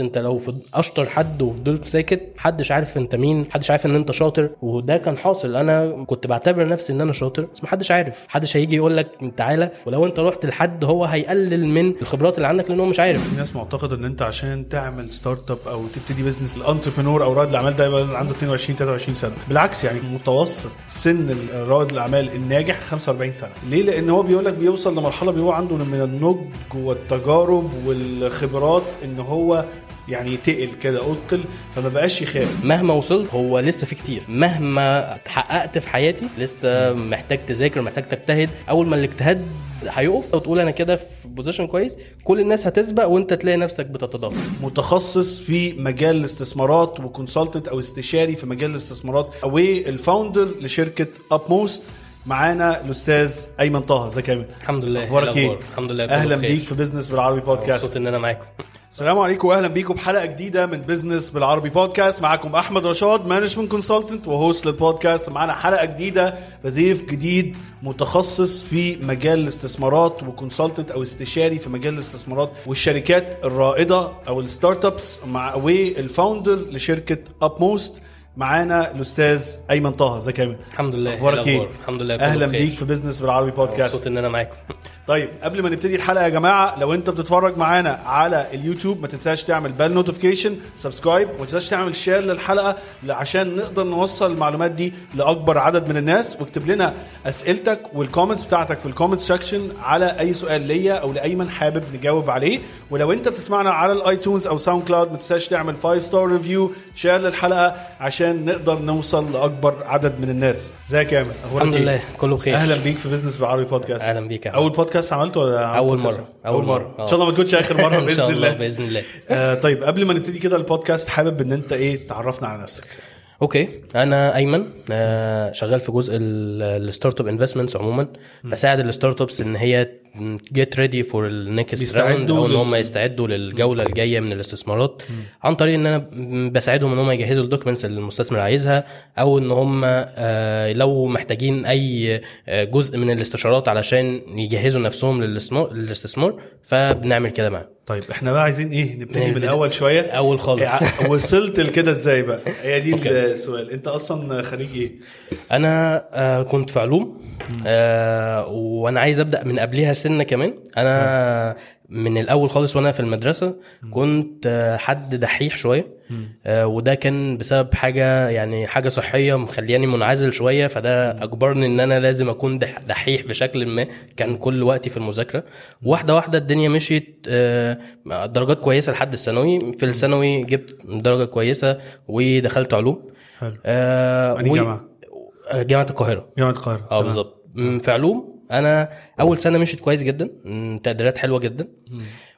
انت لو اشطر حد وفضلت ساكت محدش عارف انت مين محدش عارف ان انت شاطر وده كان حاصل. أنا كنت بعتبر نفسي ان أنا شاطر بس محدش عارف. محدش هيجي يقول لك تعالى ولو انت رحت لحد هو هيقلل من الخبرات اللي عندك لأن هو مش عارف. في ناس معتقدة إن أنت عشان تعمل startup أو تبتدي business ال entrepreneur أو رائد الأعمال ده يبقى عنده 22 23 سنة. بالعكس يعني متوسط سن رائد الأعمال الناجح 45 سنة. ليه؟ لأن هو بيقول لك بيوصل لمرحلة بيبقى عنده من النضج والتجارب والخبرات إن هو يعني تقل كده أثقل فما بقاش يخاف. مهما وصلت هو لسه في كتير. مهما حققت في حياتي لسه محتاج تذاكر محتاج تجتهد. أول ما الاجتهاد هيقف وتقول أنا كده في position كويس كل الناس هتسبق وأنت تلاقي نفسك بتتضافر. متخصص في مجال الاستثمارات و consultant أو استشاري في مجال الاستثمارات. وال founder لشركة Upmost معانا الأستاذ أيمن طه إزيك يا أيمن؟ الحمد لله. أخبارك إيه؟ إيه الأخبار؟ الحمد لله أهلا بخير. بيك في business بالعربي بودكاست مبسوط إن أنا معاكم. السلام عليكم واهلا بيكم بحلقه جديدة من business بالعربي بودكاست معاكم أحمد رشاد management consultant و host للبودكاست معانا حلقة جديدة بضيف جديد متخصص في مجال الاستثمارات و consultant أو استشاري في مجال الاستثمارات والشركات الرائدة أو ال startups مع وال founder لشركة Upmost معانا الأستاذ أيمن طه. إزيك يا أيمن؟ الحمد لله. إيه أخبارك إيه الأخبار؟ الحمد لله أهلا. بيك في business بالعربي بودكاست مبسوط إن أنا معاكم. طيب قبل ما نبتدي الحلقة يا جماعة لو أنت بتتفرج معانا على اليوتيوب ما تنساش تعمل بال notification subscribe وما تنساش تعمل share للحلقة عشان نقدر نوصل المعلومات دي لأكبر عدد من الناس واكتب لنا أسئلتك وال comments بتاعتك في ال comment section على أي سؤال ليا أو لأيمن حابب نجاوب عليه. ولو أنت بتسمعنا على ال iTunes أو SoundCloud ما تنساش تعمل 5 star review share للحلقة عشان نقدر نوصل لأكبر عدد من الناس. ازيك يا ايمن الحمد إيه؟ لله كله بخير. أهلا بيك في business بالعربي بودكاست أهلا بيك أول بودكاست عملته ولا عملت أول بودكاست؟ مرة. أول مرة. إن شاء الله ما تكونش آخر مرة بإذن الله الله. بإذن الله. آه طيب قبل ما نبتدي كده البودكاست حابب إن أنت إيه تعرفنا على نفسك؟ okay. أنا أيمن آه، شغال في جزء ال startup investments عموما. بساعد ال startups إن هي get ready for ال next round أو إن هم يستعدوا للجولة الجاية من الاستثمارات عن طريق إن أنا بساعدهم إن هم يجهزوا ال documents اللي المستثمر عايزها أو إن هم آه، لو محتاجين أي آه، جزء من الاستشارات علشان يجهزوا نفسهم للاستثمار فبنعمل كده معاهم. طيب إحنا بقى عايزين إيه؟ نبتدي من الأول شوية. أول خالص. إيه، وصلت لكده إزاي بقى؟ هي دي okay. السؤال أنت أصلا خريج إيه؟ أنا آه كنت في علوم آه وأنا عايز أبدأ من قبلها سنة كمان. أنا من الأول خالص وأنا في المدرسة كنت حد دحيح شوية. آه وده كان بسبب حاجة يعني حاجة صحية مخلياني منعزل شوية. فده أجبرني إن أنا لازم أكون دح- دحيح بشكل ما. كان كل وقتي في المذاكرة. واحدة واحدة الدنيا مشيت. آه درجات كويسة لحد الثانوي. في الثانوي جبت درجة كويسة ودخلت علوم. حلو. آه جامعة؟ جامعة القاهرة. جامعة القاهرة. آه. بالظبط. في علوم. أنا أول سنة مشيت كويس جدا تقديرات حلوة جدا.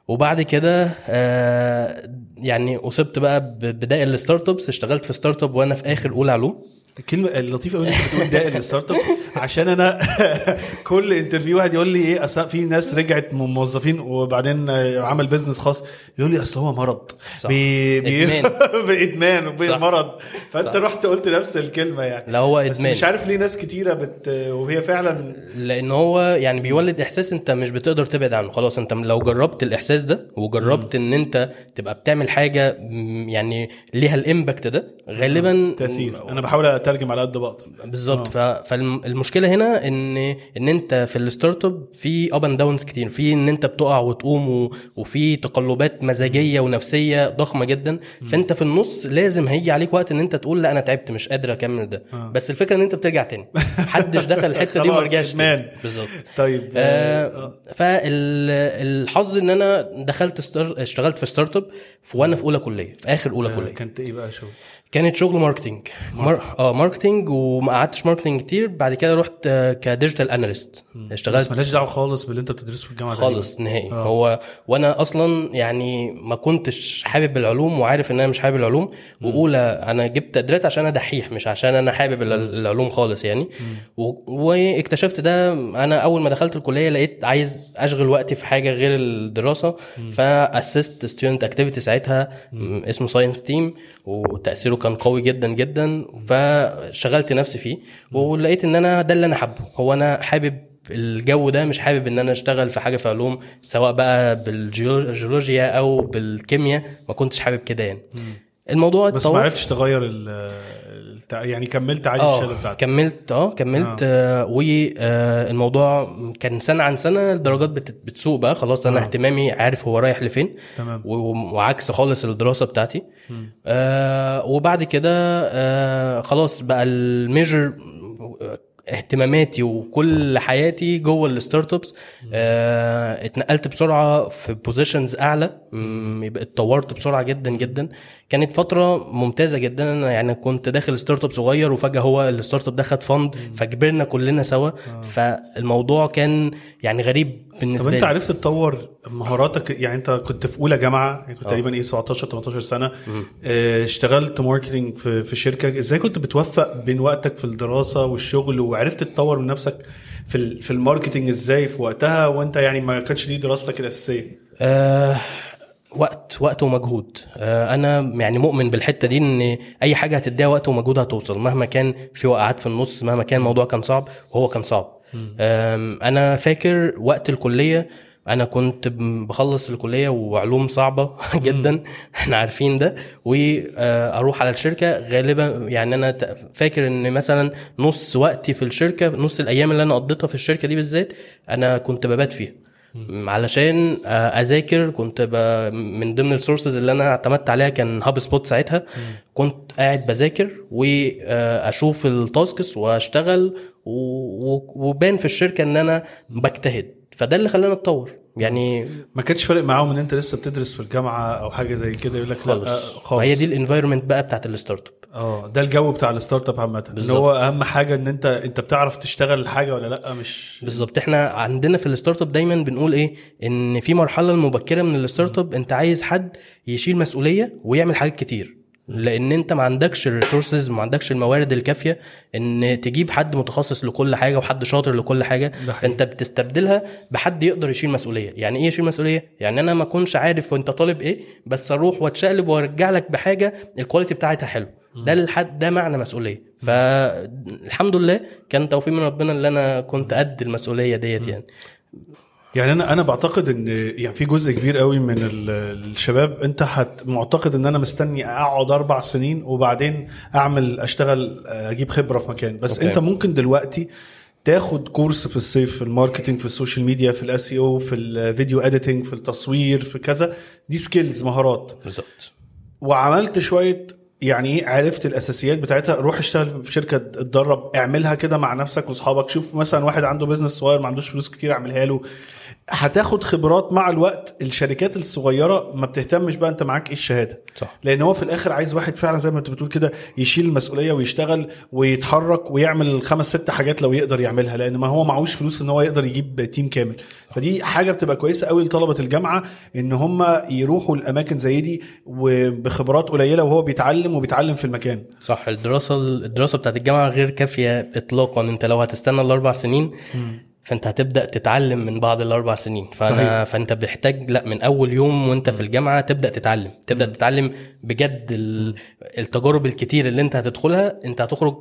وبعد كده آه يعني أصبت بقى ببدايه ال startups اشتغلت في startup وأنا في آخر أولى علوم. الكلمة اللطيفه قوي أنت بتقول ده ال startup عشان أنا كل interview واحد يقول لي إيه في ناس رجعت من موظفين وبعدين عمل business خاص يقول لي أصل هو مرض صح. بي بي إدمان. بإدمان صح. وبمرض فأنت صح. رحت قلت نفس الكلمة يعني لا هو بس إدمان مش عارف ليه ناس كتيرة بت وهي فعلا لأن هو يعني بيولد إحساس أنت مش بتقدر تبعد عنه خلاص أنت لو جربت الإحساس ده وجربت إن أنت تبقى بتعمل حاجة م، يعني ليها ال impact ده غالبا تأثير أنا بحاول اترجم على قد بقدر بالظبط. ف... فالمشكلة هنا ان إن أنت في ال startup في up and downs كتير. في إن أنت بتقع وتقوم. وفي تقلبات مزاجية ونفسية ضخمة جدا. فأنت في النص لازم هيجي عليك وقت إن أنت تقول لا أنا تعبت مش قادر أكمل ده. آه. بس الفكرة إن أنت بترجع تاني. محدش دخل الحتة دي وما رجعش. بالظبط. طيب آه فالحظ إن أنا دخلت. اشتغلت في startup وأنا في أولى كلية في آخر أولى آه، كلية. كانت إيه بقى شو؟ كانت شغل marketing. mar... آه marketing وما قعدتش marketing كتير. بعد كده رحت آه، ك digital analyst. بس اشتغلت مالهاش دعوة خالص باللي انت بتدرسه في الجامعة خالص نهائي. آه. هو وأنا أصلا يعني ما كنتش حابب العلوم وعارف إن أنا مش حابب العلوم. وأولى أنا جبت تقديرات عشان أنا دحيح مش عشان أنا حابب ال- العلوم خالص يعني. و... واكتشفت ده. أنا أول ما دخلت الكلية لقيت عايز أشغل وقتي في حاجة غير الدراسة. فأسست student activity ساعتها م، اسمه Science Team وتأثيره كان قوي جدا جدا فشغلت نفسي فيه ولقيت إن أنا ده اللي أنا حابه. هو أنا حابب الجو ده مش حابب إن أنا أشتغل في حاجة في علوم سواء بقى بالجيولوجيا أو بالكيمياء ما كنتش حابب كده يعني. الموضوع بس. ما عرفتش تغير يعني كملت عادي آه الشهادة بتاعتك. كملت آه كملت آه. والموضوع كان سنة عن سنة الدرجات بت- بتسوق بقى خلاص أنا آه. اهتمامي عارف هو رايح لفين تمام. وعكس خالص الدراسة بتاعتي. آه وبعد كده آه خلاص بقى الميجر اهتماماتي وكل حياتي جوه ال startups آه اتنقلت بسرعة في positions أعلى. اتطورت بسرعة جدا جدا. كانت فترة ممتازة جدا. أنا يعني كنت داخل startup صغير وفجأة هو ال startup ده خد fund فكبرنا كلنا سوا. فالموضوع كان يعني غريب بالنسبة طب أنت لي. عرفت تطور مهاراتك؟ يعني أنت كنت في أولى جامعة يعني كنت تقريبا إيه 17 18 سنة. آه اشتغلت marketing في في شركة. إزاي كنت بتوفق بين وقتك في الدراسة والشغل وعرفت تطور من نفسك في في الماركتنج إزاي في وقتها وانت يعني ما كانش دي دراستك الأساسية؟ آه وقت وقت ومجهود. آه أنا يعني مؤمن بالحتة دي إن أي حاجة هتديها وقت ومجهود هتوصل مهما كان في وقعات في النص مهما كان الموضوع كان صعب وهو كان صعب. أنا فاكر وقت الكلية أنا كنت بخلص الكلية وعلوم صعبة جدا. إحنا عارفين ده. وأروح على الشركة. غالبا يعني أنا فاكر إن مثلا نص وقتي في الشركة نص الأيام اللي أنا قضيتها في الشركة دي بالذات أنا كنت ببات فيها. علشان آه، أذاكر كنت ب... من ضمن ال sources اللي أنا اعتمدت عليها كان HubSpot ساعتها كنت قاعد بذاكر واشوف ال tasks وأشتغل. و... وبان في الشركة إن أنا بجتهد. فده اللي خلاني أتطور. يعني ما كانش فارق معاهم إن أنت لسه بتدرس في الجامعة أو حاجة زي كده يقول لك لا خالص. آه، خالص. هي دي ال environment بقى بتاعت ال startup آه ده الجو بتاع ال startup عامه بالظبط. هو أهم حاجة إن أنت أنت بتعرف تشتغل الحاجة ولا لأ مش بالظبط. إحنا عندنا في ال startup دايما بنقول إيه؟ إن في مرحلة المبكرة من ال startup أنت عايز حد يشيل مسؤولية ويعمل حاجات كتير. لأن انت ما عندكش ال resources ما عندكش الموارد الكافية ان تجيب حد متخصص لكل حاجة وحد شاطر لكل حاجة. فانت بتستبدلها بحد يقدر يشيل مسؤولية. يعني إيه يشيل مسؤولية؟ يعني أنا ما اكونش عارف وانت طالب إيه بس أروح واتشقلب وارجع لك بحاجة ال quality بتاعتها حلو. ده الحد ده معنى مسؤولية. فالحمد لله كان توفيق من ربنا اللي أنا كنت قد المسؤولية ديت يعني. يعني أنا أنا بعتقد إن يعني في جزء كبير قوي من ال- الشباب أنت هت معتقد إن أنا مستني أقعد أربع سنين وبعدين أعمل أشتغل أجيب خبرة في مكان. بس okay. أنت ممكن دلوقتي تاخد course في الصيف في ال marketing في ال social media في الاس أو في ال video editing في التصوير في كذا. دي skills مهارات. بالظبط. وعملت شوية يعني إيه عرفت الأساسيات بتاعتها. روح اشتغل في شركة اتدرب اعملها كده مع نفسك وأصحابك. شوف مثلا واحد عنده business صغير ما عندوش فلوس كتير اعملها له. هتاخد خبرات مع الوقت. الشركات الصغيرة ما بتهتمش بقى انت معاك إيه الشهادة. صح. لأن هو في الآخر عايز واحد فعلا زي ما انت بتقول كده يشيل المسؤولية ويشتغل ويتحرك ويعمل الخمس ست حاجات لو يقدر يعملها لأن ما هو معهوش فلوس إن هو يقدر يجيب team كامل. فدي حاجة بتبقى كويسة قوي لطلبة الجامعة إن هم يروحوا الأماكن زي دي وبخبرات قليلة وهو بيتعلم وبيتعلم في المكان. صح. الدراسة الدراسة بتاعت الجامعة غير كافية اطلاقا. أنت لو هتستنى الأربع سنين فانت هتبدأ تتعلم من بعد الأربع سنين. فانا صحيح. فانت محتاج لا من أول يوم وانت في الجامعة تبدأ تتعلم. تبدأ تتعلم بجد ال- التجارب الكتير اللي انت هتدخلها. انت هتخرج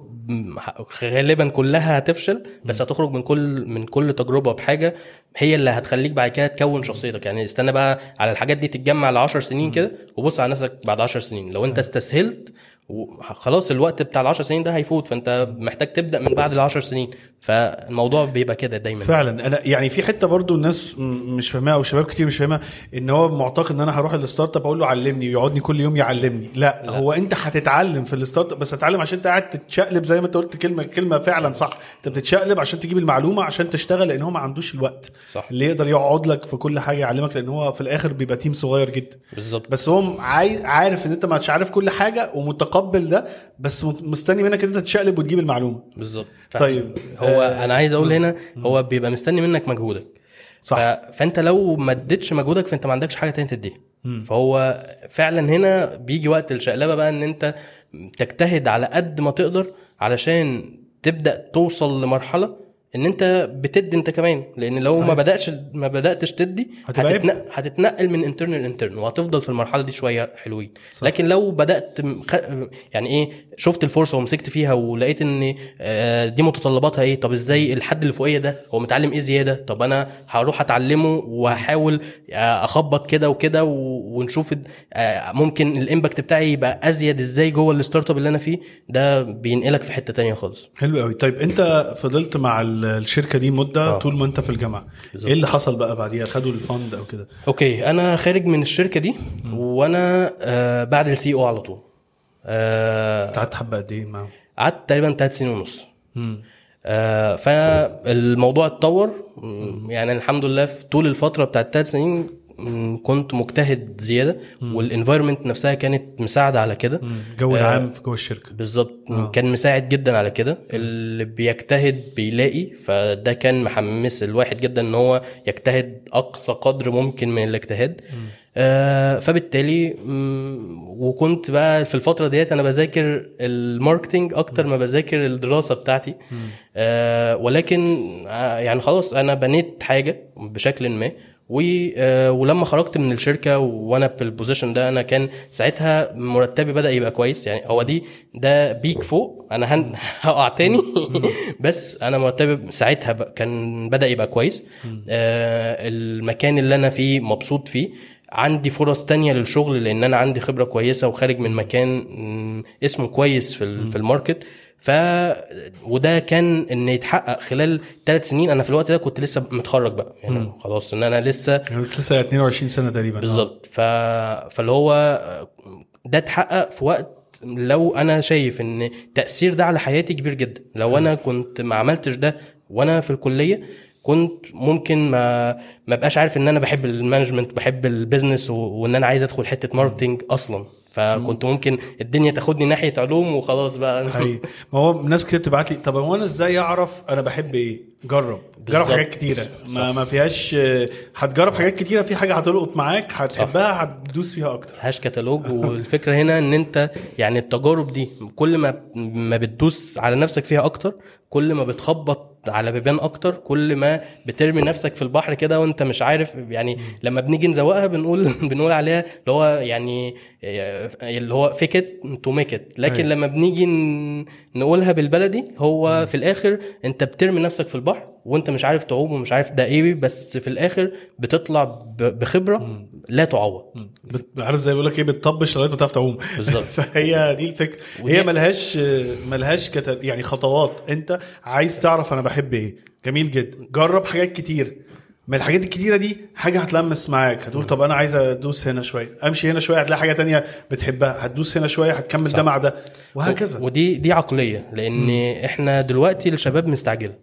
غالبا كلها هتفشل بس هتخرج من كل من كل تجربة بحاجة هي اللي هتخليك بعد كده تكون شخصيتك. يعني استنى بقى على الحاجات دي تتجمع ل 10 سنين كده وبص على نفسك بعد 10 سنين. لو انت استسهلت خلاص الوقت بتاع ال 10 سنين ده هيفوت. فانت محتاج تبدأ من بعد ال 10 سنين. فالموضوع بيبقى كده دايما. فعلا. أنا يعني في حتة برضو الناس مش فاهمها أو شباب كتير مش فاهمها إن هو معتقد إن أنا هروح ال startup أقول له علمني ويقعدني كل يوم يعلمني. لا, لا. هو أنت هتتعلم في ال startup بس هتتعلم عشان أنت قاعد تتشقلب زي ما أنت قلت كلمة كلمة فعلا صح. أنت بتتشقلب عشان تجيب المعلومة عشان تشتغل لأن هو ما عندوش الوقت. صح. اللي يقدر يقعد لك في كل حاجة يعلمك لأن هو في الآخر بيبقى team صغير جدا. بالظبط. بس هو عايز عارف إن أنت مش عارف كل حاجة ومتقبل ده بس مستني منك إن أنت تشقلب وتجيب المعلومة. بالظبط. طيب. هو آه، أنا عايز أقول هنا هو بيبقى مستني منك مجهودك. صح. ف... فأنت لو ما اديتش مجهودك فأنت ما عندكش حاجة تانية تديها. فهو فعلا هنا بيجي وقت الشقلبة بقى إن أنت تجتهد على قد ما تقدر علشان تبدأ توصل لمرحلة إن أنت بتدي أنت كمان لأن لو صحيح. ما بدأتش ما بدأتش تدي هتتنقل, هتتنقل من intern ل intern وهتفضل في المرحلة دي شوية حلوين صح. لكن لو بدأت. يعني إيه شفت الفرصة ومسكت فيها ولقيت إن آه، دي متطلباتها إيه طب إزاي الحد اللي فوقية ده هو متعلم إيه زيادة طب أنا هروح أتعلمه وهحاول آه، أخبط كده وكده و- ونشوف آه، ممكن ال impact بتاعي يبقى أزيد إزاي جوه ال startup اللي أنا فيه ده بينقلك في حتة تانية خالص حلو قوي طيب أنت فضلت مع ال- الشركة دي مدة آه. طول ما انت في الجامعة. بالظبط. إيه اللي حصل بقى بعديها؟ خدوا ال fund أو كده. أوكي أنا خارج من الشركة دي وأنا آه بعد ال CEO على طول. آه قعدت حبة قد إيه معاهم؟ قعدت تقريبا ثلاث سنين ونص. آه فالموضوع اتطور. يعني الحمد لله في طول الفترة بتاعت ثلاث سنين كنت مجتهد زيادة وال environment نفسها كانت مساعدة على كده. الجو العام في جوه الشركة. بالظبط. آه. كان مساعد جدا على كده. اللي بيجتهد بيلاقي فده كان محمس الواحد جدا إن هو يجتهد أقصى قدر ممكن من الاجتهاد. آه فبالتالي وكنت بقى في الفترة ديت أنا بذاكر ال marketing أكتر ما بذاكر الدراسة بتاعتي. آه ولكن آه يعني خلاص أنا بنيت حاجة بشكل ما. آه، ولما خرجت من الشركة وأنا في ال position ده أنا كان ساعتها مرتبي بدأ يبقى كويس. يعني هو دي ده peak فوق. أنا هن- هقع تاني. بس أنا مرتبي ساعتها كان بدأ يبقى كويس. آه، المكان اللي أنا فيه مبسوط فيه. عندي فرص تانية للشغل لأن أنا عندي خبرة كويسة وخارج من مكان اسمه كويس في في الماركت. ف وده كان إن يتحقق خلال ثلاث سنين. أنا في الوقت ده كنت لسه متخرج بقى. يعني خلاص إن أنا لسه يعني انت لسه 22 سنة تقريبا. بالظبط. ف... فاللي هو ده اتحقق في وقت لو أنا شايف إن التاثير ده على حياتي كبير جدا. لو أنا كنت ما عملتش ده وأنا في الكلية كنت ممكن ما ما بقاش عارف إن أنا بحب ال management بحب ال business و... وإن أنا عايز أدخل حتة marketing أصلا. فكنت ممكن الدنيا تاخدني ناحية علوم وخلاص بقى. حقيقي. ما هو ناس كتير بتبعت لي طب هو أنا إزاي أعرف أنا بحب إيه؟ جرب. جرب. حاجات كتيرة. ما, ما فيهاش هتجرب حاجات كتيرة في حاجة هتلقط معاك هتحبها هتدوس فيها أكتر. هاش كتالوج. والفكرة هنا إن أنت يعني التجارب دي كل ما ما بتدوس على نفسك فيها أكتر كل ما بتخبط على بيبان أكتر كل ما بترمي نفسك في البحر كده وأنت مش عارف يعني لما بنيجي نزوقها بنقول بنقول عليها اللي هو يعني اللي هو fake it to make it لكن أيوة. لما بنيجي نقولها بالبلدي هو في الآخر أنت بترمي نفسك في البحر وانت مش عارف تعوم ومش عارف ده إيه بس في الآخر بتطلع بخبرة لا تعوض. عارف زي بيقول لك إيه بتطبش لغاية ما تعرف تعوم. بالظبط. فهي دي الفكرة. هي ملهاش ملهاش. يعني خطوات. انت عايز تعرف أنا بحب إيه. جميل جدا. جرب حاجات كتير. من الحاجات الكتيرة دي حاجة هتلمس معاك. هتقول طب أنا عايز أدوس هنا شوية. أمشي هنا شوية هتلاقي حاجة تانية بتحبها. هتدوس هنا شوية هتكمل ده مع ده. وهكذا. ودي دي عقلية. لأن إحنا دلوقتي الشباب مستعجلة.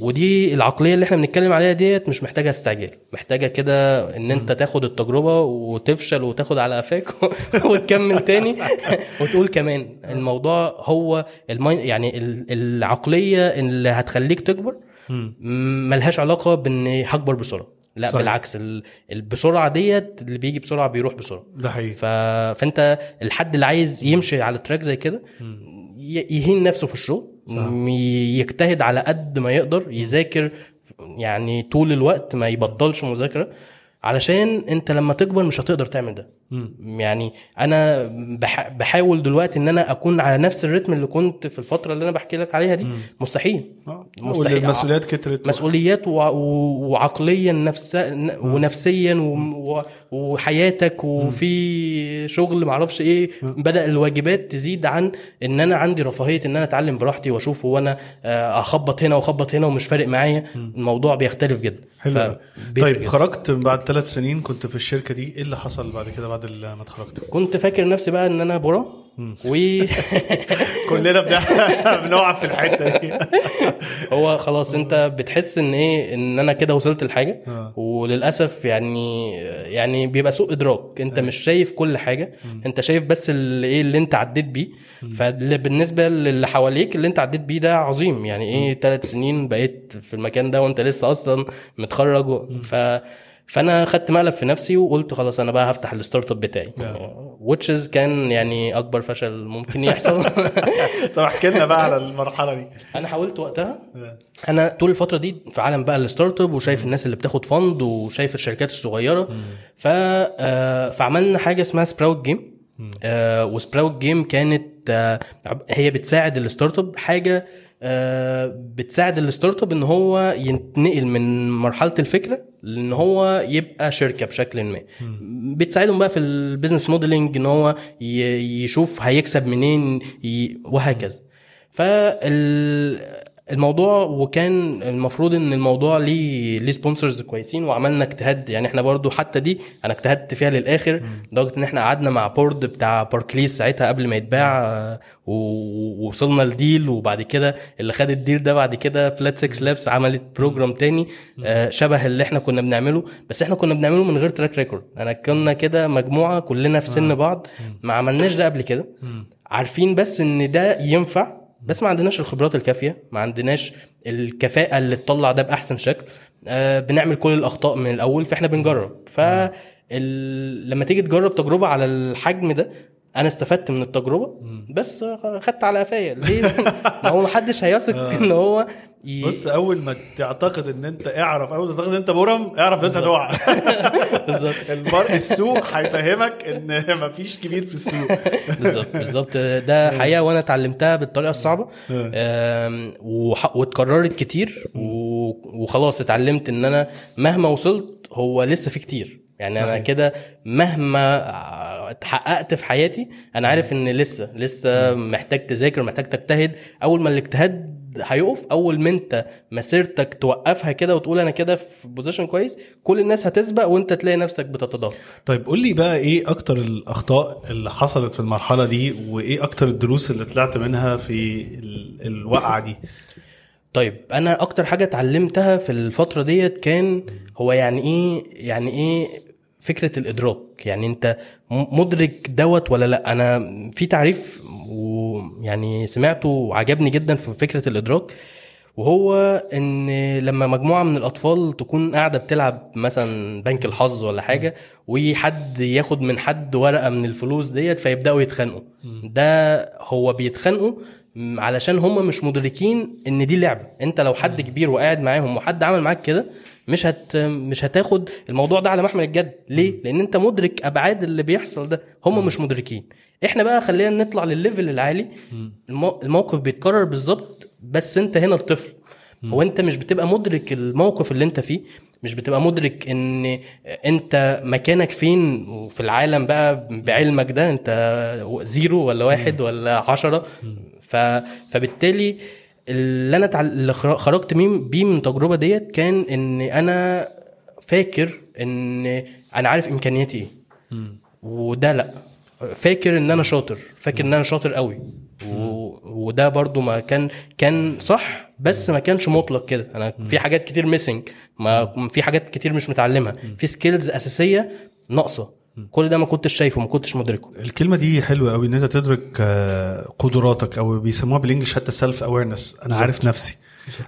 ودي العقلية اللي إحنا بنتكلم عليها ديت مش محتاجة استعجال. محتاجة كده إن أنت تاخد التجربة وتفشل وتاخد على قفاك وتكمل تاني وتقول كمان الموضوع هو الماين يعني ال- العقلية اللي هتخليك تكبر ملهاش علاقة بإن هكبر بسرعة. لا صحيح. بالعكس ال- البسرعه ديت اللي بيجي بسرعة بيروح بسرعة. ده حقيقي. ف... فأنت الحد اللي عايز يمشي على تراك زي كده يهين نفسه في الشغل. يجتهد على قد ما يقدر يذاكر يعني طول الوقت ما يبطلش مذاكرة علشان انت لما تكبر مش هتقدر تعمل ده. يعني أنا بح... بحاول دلوقتي إن أنا أكون على نفس الريتم اللي كنت في الفترة اللي أنا بحكي لك عليها دي. مستحيل. آه. مستحيل. المسؤوليات كترت. مسؤوليات و... و... وعقليا نفس... ونفسيا و... و... وحياتك وفي شغل معرفش إيه. بدأ الواجبات تزيد عن إن أنا عندي رفاهية إن أنا أتعلم براحتي وأشوف وأنا آه، أخبط هنا وأخبط هنا ومش فارق معايا. الموضوع بيختلف جدا. حلو طيب جداً. خرجت بعد ثلاث سنين كنت في الشركة دي إيه اللي حصل بعد كده؟ بعد ال- ما اتخرجت. كنت فاكر نفسي بقى إن أنا برا و كلنا بن- بنقع في الحتة دي. هو خلاص أنت بتحس إن إيه إن أنا كده وصلت لحاجة آه. وللأسف يعني يعني بيبقى سوء إدراك. أنت مش شايف كل حاجة أنت شايف بس اللي إيه اللي أنت عديت بيه. فبالنسبه للي حواليك اللي أنت عديت بيه ده عظيم. يعني إيه ثلاث سنين بقيت في المكان ده وأنت لسه أصلا متخرج ف فأنا خدت مقلب في نفسي وقلت خلاص أنا بقى هفتح ال startup بتاعي. which is كان يعني أكبر فشل ممكن يحصل. طب احكي لنا بقى على المرحلة دي. أنا حاولت وقتها. أنا طول الفترة دي في عالم بقى ال startup وشايف الناس اللي بتاخد fund وشايف الشركات الصغيرة. ف آه، فعملنا حاجة اسمها سبراوت جيم وسبراوت جيم كانت آه هي بتساعد ال startup حاجة بتساعد ال startup إن هو ينتقل من مرحلة الفكرة لإن هو يبقى شركة بشكل ما. بتساعدهم بقى في ال business modeling إن هو يشوف هيكسب منين وهكذا. فال الموضوع وكان المفروض إن الموضوع ليه ليه sponsors كويسين وعملنا اجتهاد. يعني إحنا برضو حتى دي أنا اجتهدت فيها للآخر لدرجة إن إحنا قعدنا مع board بتاع باركليز ساعتها قبل ما يتباع آه، ووصلنا ل deal وبعد كده اللي خد ال deal ده بعد كده Flat6Labs عملت program تاني آه، شبه اللي إحنا كنا بنعمله. بس إحنا كنا بنعمله من غير track record أنا كنا كده مجموعة كلنا في سن بعض ما عملناش ده قبل كده. عارفين بس إن ده ينفع بس ما عندناش الخبرات الكافية ما عندناش الكفاءة اللي تطلع ده بأحسن شكل آه بنعمل كل الأخطاء من الأول فإحنا بنجرب ف. لما تيجي تجرب تجربة على الحجم ده أنا استفدت من التجربة بس خدت على قفايا. ليه؟ ما هو محدش هيثق إن هو ي... بص أول ما تعتقد إن أنت اعرف أول ما تعتقد إن أنت برم اعرف لسه هتقع. بالظبط. السوق هيفهمك إن مفيش كبير في السوق. بالظبط بالظبط. ده حقيقة وأنا اتعلمتها بالطريقة الصعبة. آم، وح- واتكررت كتير و- وخلاص اتعلمت إن أنا مهما وصلت هو لسه في كتير. يعني أنا. كده مهما اتحققت في حياتي أنا عارف إن لسه لسه محتاج تذاكر محتاج تجتهد. أول ما الاجتهاد هيقف أول ما أنت مسيرتك توقفها كده وتقول أنا كده في بوزيشن كويس كل الناس هتسبق وأنت تلاقي نفسك بتتدهور طيب قول لي بقى إيه أكتر الأخطاء اللي حصلت في المرحلة دي وإيه أكتر الدروس اللي طلعت منها في ال- الوقعه دي؟ طيب أنا أكتر حاجة اتعلمتها في الفترة ديت كان هو يعني إيه يعني إيه فكرة الإدراك يعني أنت مدرك دوت ولا لأ؟ أنا في تعريف ويعني سمعته وعجبني جدا في فكرة الإدراك وهو إن لما مجموعة من الأطفال تكون قاعدة بتلعب مثلا بنك الحظ ولا حاجة وحد ياخد من حد ورقة من الفلوس ديت فيبدأوا يتخانقوا. ده هو بيتخانقوا علشان هم مش مدركين إن دي لعبة. أنت لو حد كبير وقاعد معاهم وحد عمل معاك كده مش هت مش هتاخد الموضوع ده على محمل الجد. ليه؟ لأن أنت مدرك أبعاد اللي بيحصل ده. هم مش مدركين. إحنا بقى خلينا نطلع للليفل العالي. المو- الموقف بيتكرر بالظبط بس أنت هنا الطفل. هو أنت مش بتبقى مدرك الموقف اللي أنت فيه. مش بتبقى مدرك إن أنت مكانك فين. في العالم بقى بعلمك ده أنت زيرو ولا واحد ولا عشرة. ف... فبالتالي اللي أنا. اللي خر- خرجت بيه من التجربه ديت كان إن أنا فاكر إن أنا عارف إمكانياتي إيه. وده لأ. فاكر إن أنا شاطر. فاكر إن أنا شاطر قوي. و... وده برضو ما كان كان صح بس ما كانش مطلق كده. أنا في حاجات كتير missing ما في حاجات كتير مش متعلمها. في skills أساسية ناقصة. كل ده ما كنتش شايفه ما كنتش مدركه. الكلمة دي حلوة قوي إن أنت تدرك آه، قدراتك أو بيسموها بال English حتى self awareness أنا عارف نفسي.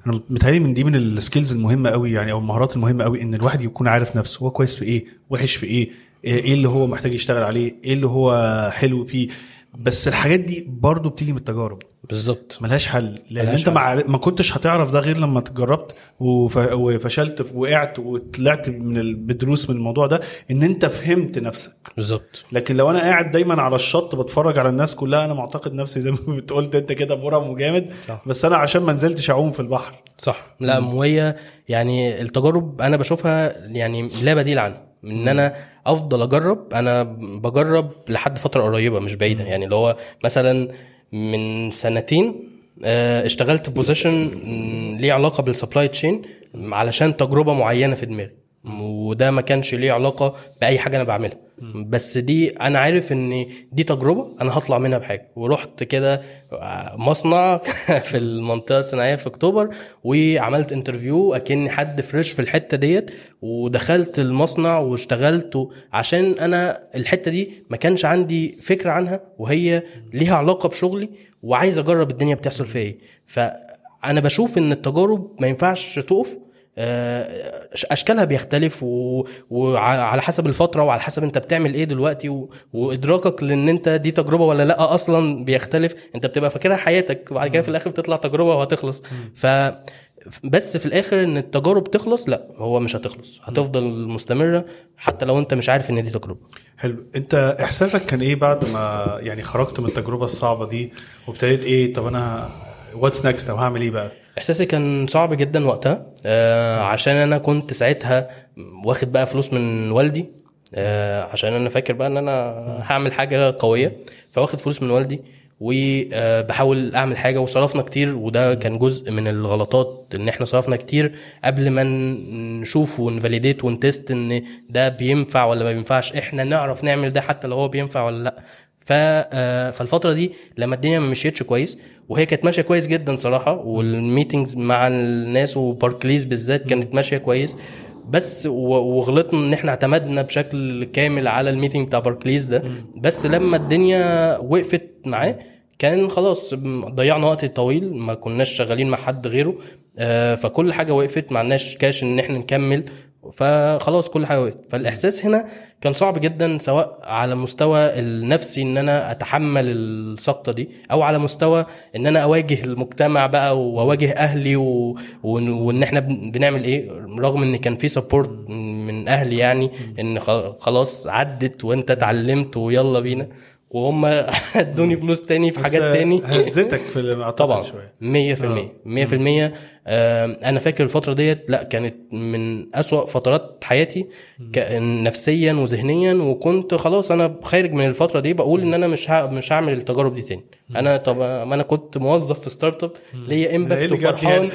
أنا متهيألي من دي من ال skills المهمة قوي يعني أو المهارات المهمة قوي إن الواحد يكون عارف نفسه هو كويس في إيه وحش في إيه إيه اللي هو محتاج يشتغل عليه إيه اللي هو حلو فيه. بس الحاجات دي برضو بتيجي من التجارب. بالظبط. ملهاش حل. لأن ملهاش أنت حل. مع... ما كنتش هتعرف ده غير لما جربت وف... وفشلت وقعت وطلعت من ال... بدروس من الموضوع ده إن أنت فهمت نفسك. بالظبط. لكن لو أنا قاعد دايما على الشط بتفرج على الناس كلها أنا معتقد نفسي زي ما بتقولت أنت كده مرم وجامد. صح. بس أنا عشان ما نزلتش أعوم في البحر. صح. لا وهي يعني التجارب أنا بشوفها يعني لا بديل عنها. إن أنا أفضل أجرب أنا بجرب لحد فترة قريبة مش بعيدة. يعني اللي هو مثلا من سنتين آه، اشتغلت position ليه علاقة بال supply chain علشان تجربة معينة في دماغي. وده ما كانش ليه علاقة بأي حاجة أنا بعملها. بس دي أنا عارف إن دي تجربة أنا هطلع منها بحاجة. ورحت كده مصنع في المنطقة الصناعية في أكتوبر وعملت interview اكني حد fresh في الحتة ديت ودخلت المصنع واشتغلت عشان أنا الحتة دي ما كانش عندي فكرة عنها وهي ليها علاقة بشغلي وعايز أجرب الدنيا بتحصل فيها إيه. فأنا بشوف إن التجارب ما ينفعش تقف آه، أشكالها بيختلف و... وعلى حسب الفترة وعلى حسب أنت بتعمل إيه دلوقتي و... وإدراكك لأن أنت دي تجربة ولا لأ أصلا بيختلف. أنت بتبقى فاكرها حياتك وبعد كده في الآخر بتطلع تجربة وهتخلص. ف بس في الآخر إن التجارب تخلص لأ هو مش هتخلص. هتفضل مستمرة حتى لو أنت مش عارف إن دي تجربة. حلو. أنت إحساسك كان إيه بعد ما يعني خرجت من التجربة الصعبة دي وابتديت إيه طب أنا what's next أو هعمل إيه بقى؟ إحساسي كان صعب جدا وقتها آه عشان أنا كنت ساعتها واخد بقى فلوس من والدي آه عشان أنا فاكر بقى إن أنا هعمل حاجة قوية فواخد فلوس من والدي وبحاول أعمل حاجة وصرفنا كتير وده كان جزء من الغلطات إن إحنا صرفنا كتير قبل ما نشوف ون validate ون test إن ده بينفع ولا ما بينفعش إحنا نعرف نعمل ده حتى لو هو بينفع ولا لأ. آه، فالفترة دي لما الدنيا ما مشيتش كويس وهي كانت ماشية كويس جدا صراحة وال meetings مع الناس وباركليز بالذات كانت ماشية كويس بس وغلطنا إن إحنا اعتمدنا بشكل كامل على ال meeting بتاع باركليز ده بس لما الدنيا وقفت معاه كان خلاص ضيعنا وقت طويل ما كناش شغالين مع حد غيره آه، فكل حاجة وقفت ما عندناش كاش إن إحنا نكمل فخلاص كل حاجة وقفت. فالإحساس هنا كان صعب جدا سواء على مستوى النفسي إن أنا أتحمل السقطة دي أو على مستوى إن أنا أواجه المجتمع بقى وأواجه أهلي و... وان وإن إحنا بن- بنعمل إيه؟ رغم إن كان في سبورت من أهلي يعني إن خلاص عدت وأنت اتعلمت ويلا بينا. وهم ادوني فلوس تاني في حاجات تاني. هزتك في طبعا. شوية. 100% 100% آم، أنا فاكر الفترة ديت لا كانت من أسوأ فترات حياتي نفسيا وذهنيا وكنت خلاص أنا خارج من الفترة دي بقول إن أنا مش ه... مش هعمل التجارب دي تاني. أنا طب ما أنا كنت موظف في startup ليا impact جابني وفرحان؟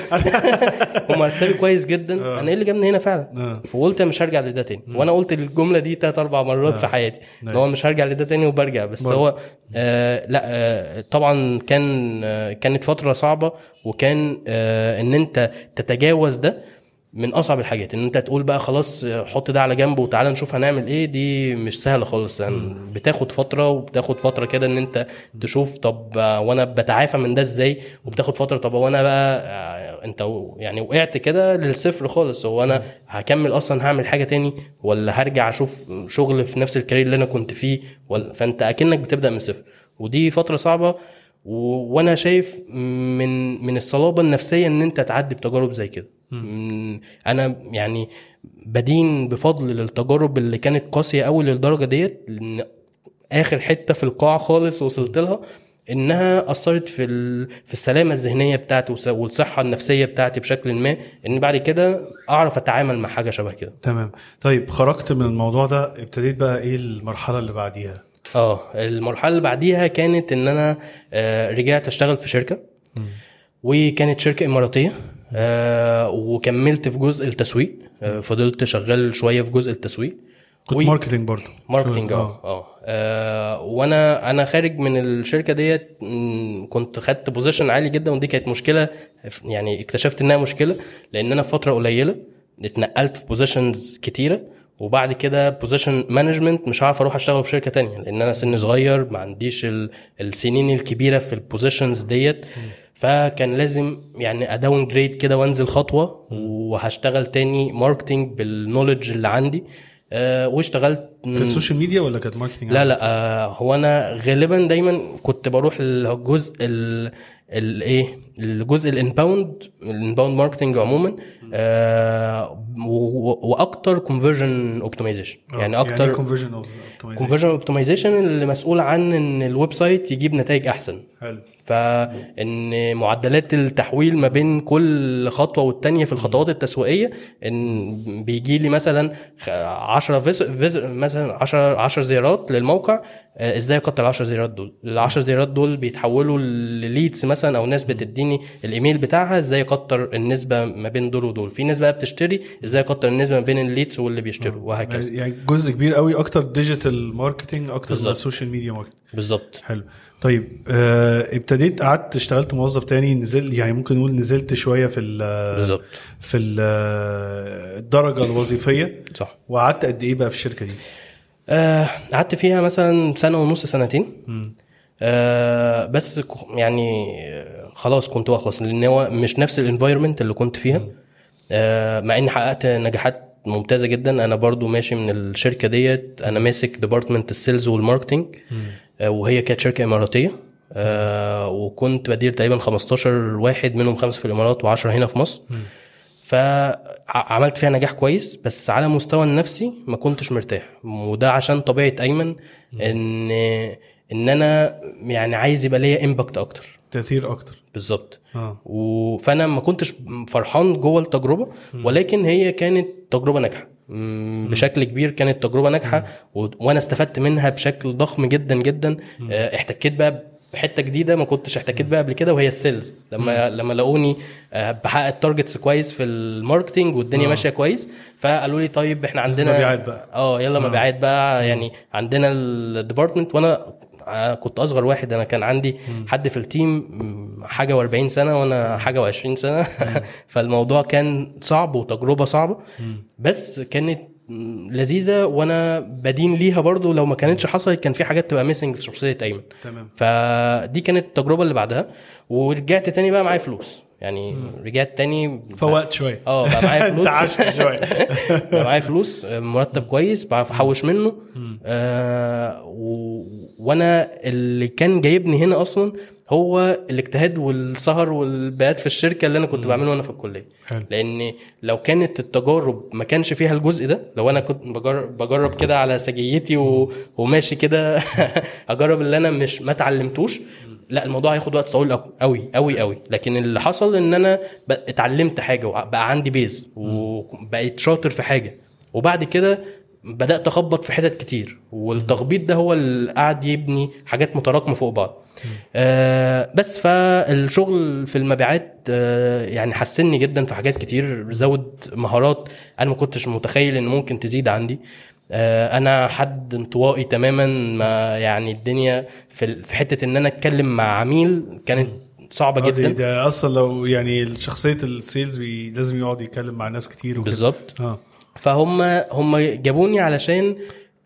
ومرتبي كويس جدا. آه. أنا إيه اللي جابني هنا فعلا؟ آه. فقلت مش هرجع لده تاني. وأنا قلت الجملة دي تلات أربع مرات في حياتي إن. هو مش هرجع لده تاني وبرجع بس. هو آه لا آه طبعا كان آه كانت فترة صعبة وكان آه إن أنت تتجاوز ده من أصعب الحاجات إن أنت تقول بقى خلاص حط ده على جنب وتعالى نشوف هنعمل إيه دي مش سهلة خالص. يعني بتاخد فترة وبتاخد فترة كده إن أنت تشوف طب وأنا بتعافى من ده إزاي؟ وبتاخد فترة طب وأنا بقى آه، أنت يعني وقعت كده للصفر خالص. هو أنا هكمل أصلا هعمل حاجة تاني ولا هرجع أشوف شغل في نفس الكارير اللي أنا كنت فيه ولا؟ فأنت أكنك بتبدأ من صفر. ودي فترة صعبة. وأنا شايف من من الصلابة النفسية ان انت تعدي بتجارب زي كده. أنا يعني بدين بفضل للتجارب اللي كانت قاسية قوي للدرجة ديت لأن آخر حتة في القاع خالص وصلت لها انها أثرت في ال... في السلامة الذهنية بتاعتي والصحة النفسية بتاعتي بشكل ما ان بعد كده أعرف أتعامل مع حاجة شبه كده. تمام. طيب خرجت من الموضوع ده ابتديت بقى إيه المرحلة اللي بعديها؟ آه المرحلة اللي بعديها كانت إن أنا آه، رجعت أشتغل في شركة. وكانت شركة إماراتية آه، وكملت في جزء التسويق آه، فضلت شغال شوية في جزء التسويق. كنت و- marketing برضه. marketing آه آه. آه، وأنا أنا خارج من الشركة ديت كنت خدت position عالي جدا ودي كانت مشكلة يعني اكتشفت إنها مشكلة لأن أنا في فترة قليلة اتنقلت في positions كتيرة. وبعد كده position management مش هعرف أروح أشتغل في شركة تانية لأن أنا سن صغير ما عنديش ال- السنين الكبيرة في ال positions ديت. فكان لازم يعني ا downgrade كده وأنزل خطوة وهشتغل تاني marketing بال knowledge اللي عندي. آه، واشتغلت كانت social ميديا ولا كانت marketing لا لا آه هو أنا غالبا دايما كنت بروح الجزء ال الايه الجزء ال inbound ال inbound marketing عموما آه و- وأكتر conversion optimization يعني أكتر conversion conversion optimization اللي مسؤول عن إن ال website يجيب نتائج أحسن. حلو. فإن معدلات التحويل ما بين كل خطوة والتانية في الخطوات التسويقية إن بيجي لي مثلا 10 vis... vis... مثلا 10 10 زيارات للموقع آه، إزاي أكتر ال 10 زيارات دول؟ ال 10 زيارات دول بيتحولوا لل leads مثلا أو ناس بتديني الإيميل بتاعها إزاي أكتر النسبة ما بين دول ودول؟ في ناس بقى بتشتري إزاي أكتر النسبة ما بين ال leads واللي بيشتروا؟ وهكذا. يعني جزء كبير قوي أكتر digital marketing أكتر من. ال social media marketing بالظبط. حلو. طيب آه ابتديت قعدت اشتغلت موظف تاني نزل يعني ممكن نقول نزلت شوية في ال بالظبط. في ال- الدرجة الوظيفية. صح. وقعدت قد إيه بقى في الشركة دي؟ آه، قعدت فيها مثلا سنة ونص سنتين. آه بس يعني آه، خلاص كنت بخلص لأن هو مش نفس ال environment اللي كنت فيها. آه، مع إني حققت نجاحات ممتازة جدا. أنا برضو ماشي من الشركة ديت. أنا ماسك department ال sales وال marketing وهي كانت شركة إماراتية. آه، وكنت بدير تقريبا 15 واحد منهم خمسة في الإمارات و10 هنا في مصر. فعملت فيها نجاح كويس بس على مستوى النفسي ما كنتش مرتاح. وده عشان طبيعة أيمن إن إن أنا يعني عايز يبقى ليا امباكت أكتر. تأثير أكتر. بالظبط. آه. و- فأنا ما كنتش فرحان جوه التجربة ولكن هي كانت تجربة ناجحة. بشكل كبير كانت تجربة ناجحة و... وأنا استفدت منها بشكل ضخم جدا جدا. آه، احتكيت بقى بحتة جديدة ما كنتش احتكيت بقى قبل كده وهي ال sales. لما لما لقوني آه، بحقق ال targets كويس في ال marketing والدنيا آه. ماشية كويس فقالوا لي طيب إحنا عندنا مبيعات بقى. آه يلا مبيعات بقى. يعني عندنا ال department وأنا كنت أصغر واحد. أنا كان عندي حد في ال team حاجة و40 سنة وأنا حاجة و20 سنة. فالموضوع كان صعب وتجربة صعبة. بس كانت لذيذة وأنا بدين ليها برضو. لو ما كانتش حصلت كان في حاجات تبقى ميسنج في شخصية أيمن. تمام. فدي كانت التجربة اللي بعدها. ورجعت تاني بقى معايا فلوس. يعني رجعت تاني فوقت شوية. آه بقى معايا فلوس. انت عشت شوية. بقى معايا فلوس مرتب كويس بعرف أحوش منه. آه و... وأنا اللي كان جايبني هنا أصلا هو الاجتهاد والسهر والبيات في الشركة اللي أنا كنت بعمله وأنا في الكلية. حلو. لأن لو كانت التجارب ما كانش فيها الجزء ده لو أنا كنت بجرب, بجرب كده على سجيتي و... وماشي كده أجرب اللي أنا مش ما اتعلمتوش لا الموضوع هياخد وقت طويل قوي قوي قوي لكن اللي حصل إن أنا اتعلمت حاجة وبقى عندي بيز وبقيت شاطر في حاجة. وبعد كده بدأت أخبط في حتت كتير والتخبيط ده هو اللي قعد يبني حاجات متراكمة فوق بعض. آه بس فالشغل في المبيعات آه يعني حسني جدا في حاجات كتير زود مهارات أنا ما كنتش متخيل إن ممكن تزيد عندي. آه أنا حد انطوائي تماما ما يعني الدنيا في في حتة إن أنا أتكلم مع عميل كانت صعبة آه، جدا. ده أصلا لو يعني شخصية ال sales بي لازم يقعد يتكلم مع ناس كتير بالظبط. آه. فهم هم جابوني علشان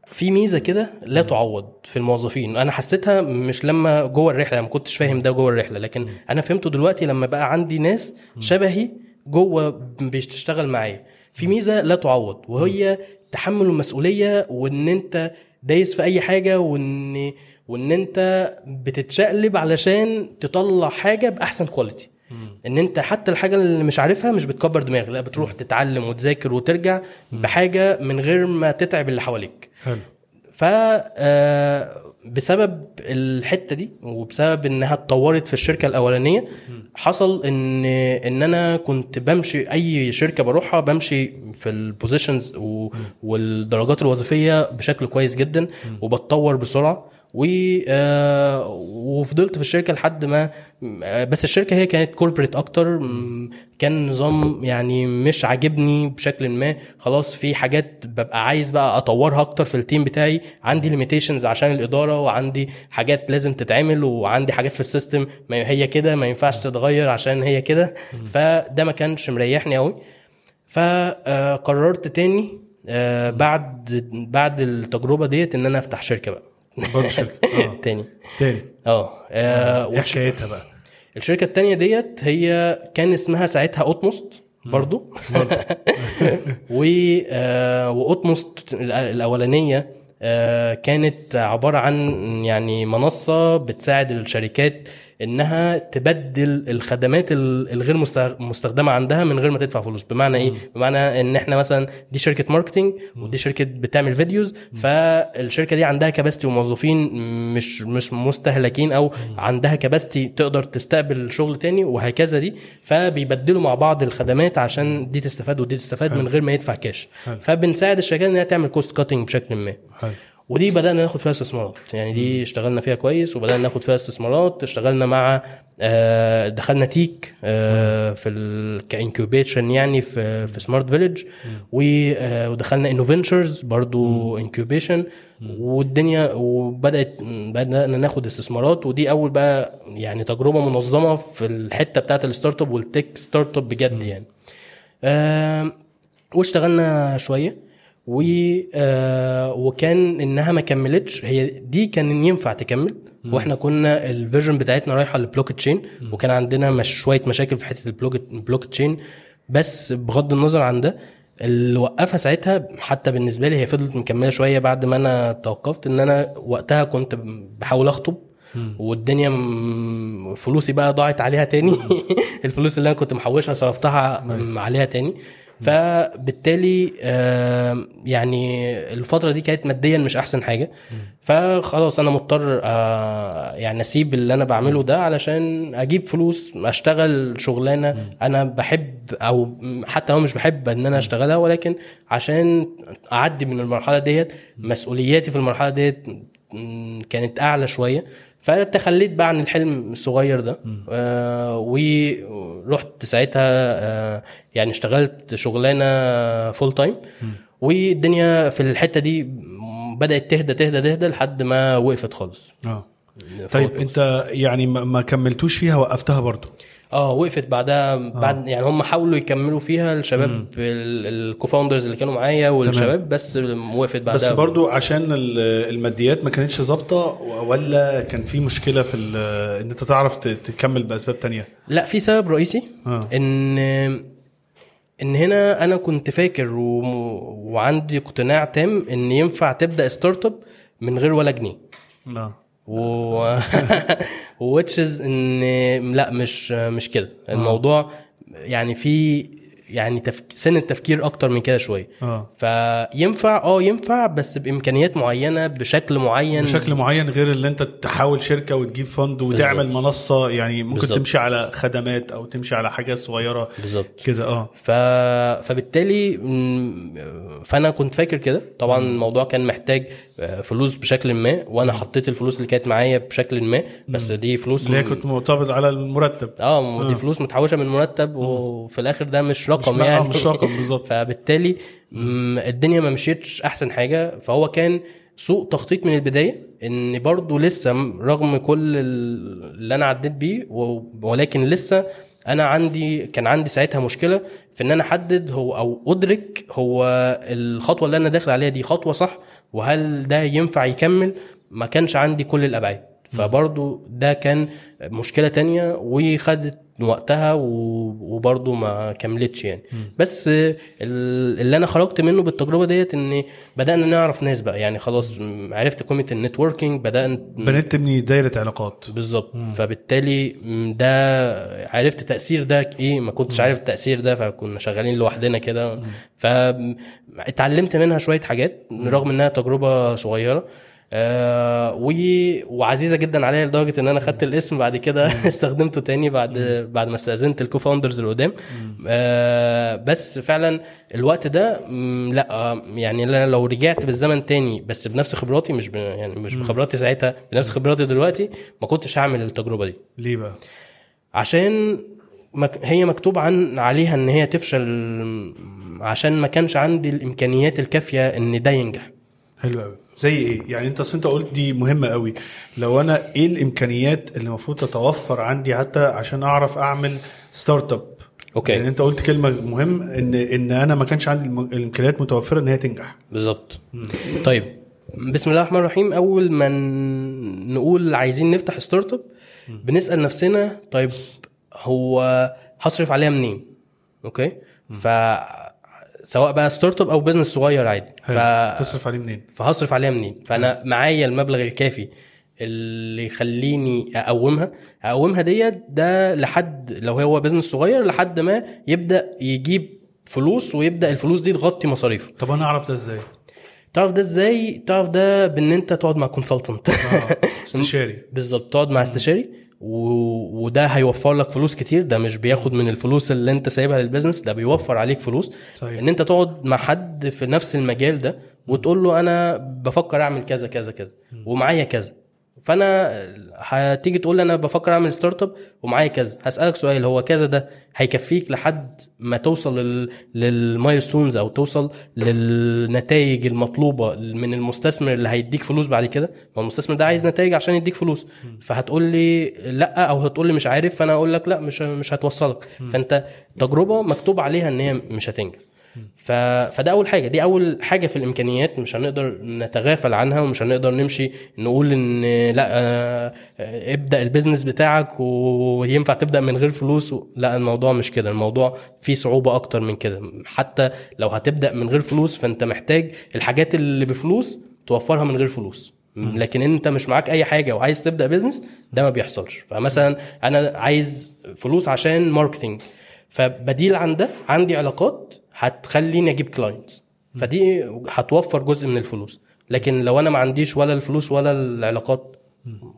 في ميزة كده لا تعوض في الموظفين. أنا حسيتها مش لما جوه الرحلة ما كنتش فاهم ده جوه الرحلة لكن أنا فهمته دلوقتي لما بقى عندي ناس شبهي جوه بتشتغل معايا. في ميزة لا تعوض وهي تحمل المسؤولية وإن أنت دايس في أي حاجة وإن وإن أنت بتتشقلب علشان تطلع حاجة بأحسن quality إن أنت حتى الحاجة اللي مش عارفها مش بتكبر دماغك لا بتروح تتعلم وتذاكر وترجع بحاجة من غير ما تتعب اللي حواليك. حلو. ف آه، بسبب الحتة دي وبسبب إنها اتطورت في الشركة الأولانية حصل إن إن أنا كنت بمشي أي شركة بروحها بمشي في ال positions والدرجات الوظيفية بشكل كويس جدا وبتطور بسرعة. و آه، وفضلت في الشركة لحد ما آه، بس الشركة هي كانت corporate أكتر. كان نظام يعني مش عاجبني بشكل ما. خلاص في حاجات ببقى عايز بقى أطورها أكتر في ال team بتاعي. عندي limitations عشان الإدارة وعندي حاجات لازم تتعمل وعندي حاجات في ال system. ما هي كده ما ينفعش تتغير عشان هي كده. فده ما كانش مريحني قوي فقررت تاني آه، بعد بعد التجربة ديت إن أنا أفتح شركة بقى. برضه شركة. آه. تاني. تاني. آه آه، إيه حكايتها بقى. الشركة التانية ديت هي كان اسمها ساعتها أوتموست برضو و آه، وأوتموست الأولانية آه، كانت عبارة عن يعني منصة بتساعد الشركات إنها تبدل الخدمات ال- الغير مستخدمة عندها من غير ما تدفع فلوس. بمعنى إيه؟ بمعنى إن إحنا مثلا دي شركة marketing ودي شركة بتعمل videos فالشركة دي عندها capacity وموظفين مش مش مستهلكين أو عندها capacity تقدر تستقبل شغل تاني وهكذا دي. فبيبدلوا مع بعض الخدمات عشان دي تستفاد ودي تستفاد من غير ما يدفع كاش. فبنساعد الشركات إنها تعمل cost cutting بشكل ما. ودي بدأنا ناخد فيها استثمارات. يعني دي اشتغلنا فيها كويس وبدأنا ناخد فيها استثمارات. اشتغلنا مع آه، دخلنا تيك آه، في ال كانكوبيشن يعني في في سمارت فيليج ودخلنا انوفنتشرز برضو انكوبيشن والدنيا وبدأت بدأنا ناخد استثمارات. ودي أول بقى يعني تجربة منظمة في الحتة بتاعت الستارت اب والتك ستارت اب بجد يعني. واشتغلنا شوية. و آه، وكان إنها ما كملتش. هي دي كان ينفع تكمل. وإحنا كنا ال vision بتاعتنا رايحة للبلوك تشين وكان عندنا مش شوية مشاكل في حتة البلوك تشين. بس بغض النظر عن ده اللي وقفها ساعتها حتى بالنسبة لي هي فضلت مكملة شوية بعد ما أنا توقفت إن أنا وقتها كنت بحاول أخطب والدنيا فلوسي بقى ضاعت عليها تاني. الفلوس اللي أنا كنت محوشها صرفتها م- عليها تاني. فبالتالي يعني الفترة دي كانت ماديا مش أحسن حاجة. فخلاص أنا مضطر يعني أسيب اللي أنا بعمله ده علشان أجيب فلوس أشتغل شغلانة أنا بحب أو حتى لو مش بحب إن أنا أشتغلها ولكن عشان أعدي من المرحلة ديت مسؤولياتي في المرحلة ديت كانت أعلى شوية. فتخليت بقى عن الحلم الصغير ده. آه ورحت ساعتها آه يعني اشتغلت شغلانة full time والدنيا في الحتة دي بدأت تهدى تهدى تهدى لحد ما وقفت خالص. آه. طيب انت يعني ما ما كملتوش فيها وقفتها برضو آه وقفت بعدها بعد يعني هم حاولوا يكملوا فيها الشباب ال co-founders اللي كانوا معايا والشباب بس وقفت بعدها. بس برضو عشان ال- الماديات ما كانتش ظابطة ولا كان في مشكلة في إن أنت تعرف تكمل بأسباب تانية؟ لا في سبب رئيسي آه. إن إن هنا أنا كنت فاكر و... وعندي اقتناع تام إن ينفع تبدأ startup من غير ولا جنيه. لا. و which is إن لا مش مش كده. الموضوع يعني في يعني تفك... سن التفكير أكتر من كده شوية. آه. فينفع آه ينفع بس بإمكانيات معينة بشكل معين. بشكل معين غير اللي أنت تحاول شركة وتجيب فند وتعمل منصة يعني ممكن بالظبط. تمشي على خدمات أو تمشي على حاجات صغيرة بالظبط. كده آه. ف... فبالتالي م- فأنا كنت فاكر كده. طبعا الموضوع كان محتاج آه، فلوس بشكل ما وأنا حطيت الفلوس اللي كانت معايا بشكل ما بس دي فلوس اللي هي كنت مرتبط على المرتب. آه دي فلوس متحوشة من مرتب وفي الآخر ده مش رقم مش- آه، يعني. مش رقم بالظبط. فبالتالي الدنيا ما مشيتش أحسن حاجة. فهو كان سوء تخطيط من البداية إن برضو لسه رغم كل ال- اللي أنا عديت بيه ولكن لسه أنا عندي كان عندي ساعتها مشكلة في إن أنا أحدد هو أو أدرك هو الخطوة اللي أنا داخل عليها دي خطوة صح وهل ده ينفع يكمل؟ ما كانش عندي كل الأبعاد. فبرضو ده كان مشكلة تانية وخدت وقتها و- وبرضو ما كملتش يعني. بس ال- اللي أنا خرجت منه بالتجربة ديت إن بدأنا نعرف ناس بقى. يعني خلاص م- عرفت قيمة النتوركينج بدانا بنيت تبني دايرة علاقات. بالظبط. فبالتالي م، ده عرفت تأثير ده إيه ما كنتش عارف التأثير ده فكنا شغالين لوحدنا كده. فاتعلمت منها شوية حاجات رغم إنها تجربة صغيرة. آه و... وعزيزة جدا عليا لدرجة إن أنا خدت الاسم بعد كده استخدمته تاني بعد بعد ما استأذنت الكوفاوندرز اللي قدام. آه بس فعلا الوقت ده لا آه، يعني أنا لو رجعت بالزمن تاني بس بنفس خبراتي مش ب... يعني مش بخبراتي ساعتها بنفس خبراتي دلوقتي ما كنتش هعمل التجربة دي. ليه بقى؟ عشان. هي مكتوب عن عليها إن هي تفشل عشان ما كانش عندي الإمكانيات الكافية إن ده ينجح. حلو قوي زي إيه؟ يعني انت اصل انت قلت دي مهمة قوي. لو أنا إيه الامكانيات اللي المفروض تتوفر عندي حتى عشان اعرف اعمل startup okay. يعني انت قلت كلمة مهم ان ان أنا ما كانش عندي الامكانيات متوفره ان هي تنجح. بالظبط. طيب بسم الله الرحمن الرحيم. أول ما نقول عايزين نفتح startup بنسأل نفسنا طيب هو هصرف عليها منين؟ okay؟ ف سواء بقى startup أو business صغير عادي. ف... تصرف عليه منين؟ فهصرف عليها منين؟ فأنا معايا المبلغ الكافي اللي يخليني أقومها. أقومها ديت ده لحد لو هو business صغير لحد ما يبدأ يجيب فلوس ويبدأ الفلوس دي تغطي مصاريفه. طب أنا أعرف ده إزاي؟ تعرف ده إزاي؟ تعرف ده بإن أنت تقعد مع consultant آه، استشاري. بالظبط تقعد مع استشاري. و... وده هيوفر لك فلوس كتير. ده مش بياخد من الفلوس اللي انت سايبها لل business ده بيوفر عليك فلوس. صحيح. إن انت تقعد مع حد في نفس المجال ده وتقول له أنا بفكر أعمل كذا كذا كذا. ومعايا كذا. فانا هتيجي تقول لي أنا بفكر اعمل startup ومعايا كذا. هسألك سؤال هو كذا ده هيكفيك لحد ما توصل لل... لل milestones أو توصل للنتائج المطلوبة من المستثمر اللي هيديك فلوس بعد كده؟ ما المستثمر ده عايز نتائج عشان يديك فلوس. فهتقول لي لأ أو هتقول لي مش عارف فانا أقول لك لأ مش مش هتوصلك. فانت تجربة مكتوب عليها إن هي مش هتنجح. ف... فده أول حاجة. دي أول حاجة في الإمكانيات مش هنقدر نتغافل عنها ومش هنقدر نمشي نقول إن لأ آه، ابدأ ال business بتاعك وينفع تبدأ من غير فلوس. و... لأ الموضوع مش كده. الموضوع فيه صعوبة أكتر من كده. حتى لو هتبدأ من غير فلوس فأنت محتاج الحاجات اللي بفلوس توفرها من غير فلوس. لكن أنت مش معاك أي حاجة وعايز تبدأ business ده ما بيحصلش. فمثلا أنا عايز فلوس عشان marketing فبديل عن ده عندي علاقات هتخليني أجيب clients فدي هتوفر جزء من الفلوس. لكن لو أنا ما عنديش ولا الفلوس ولا العلاقات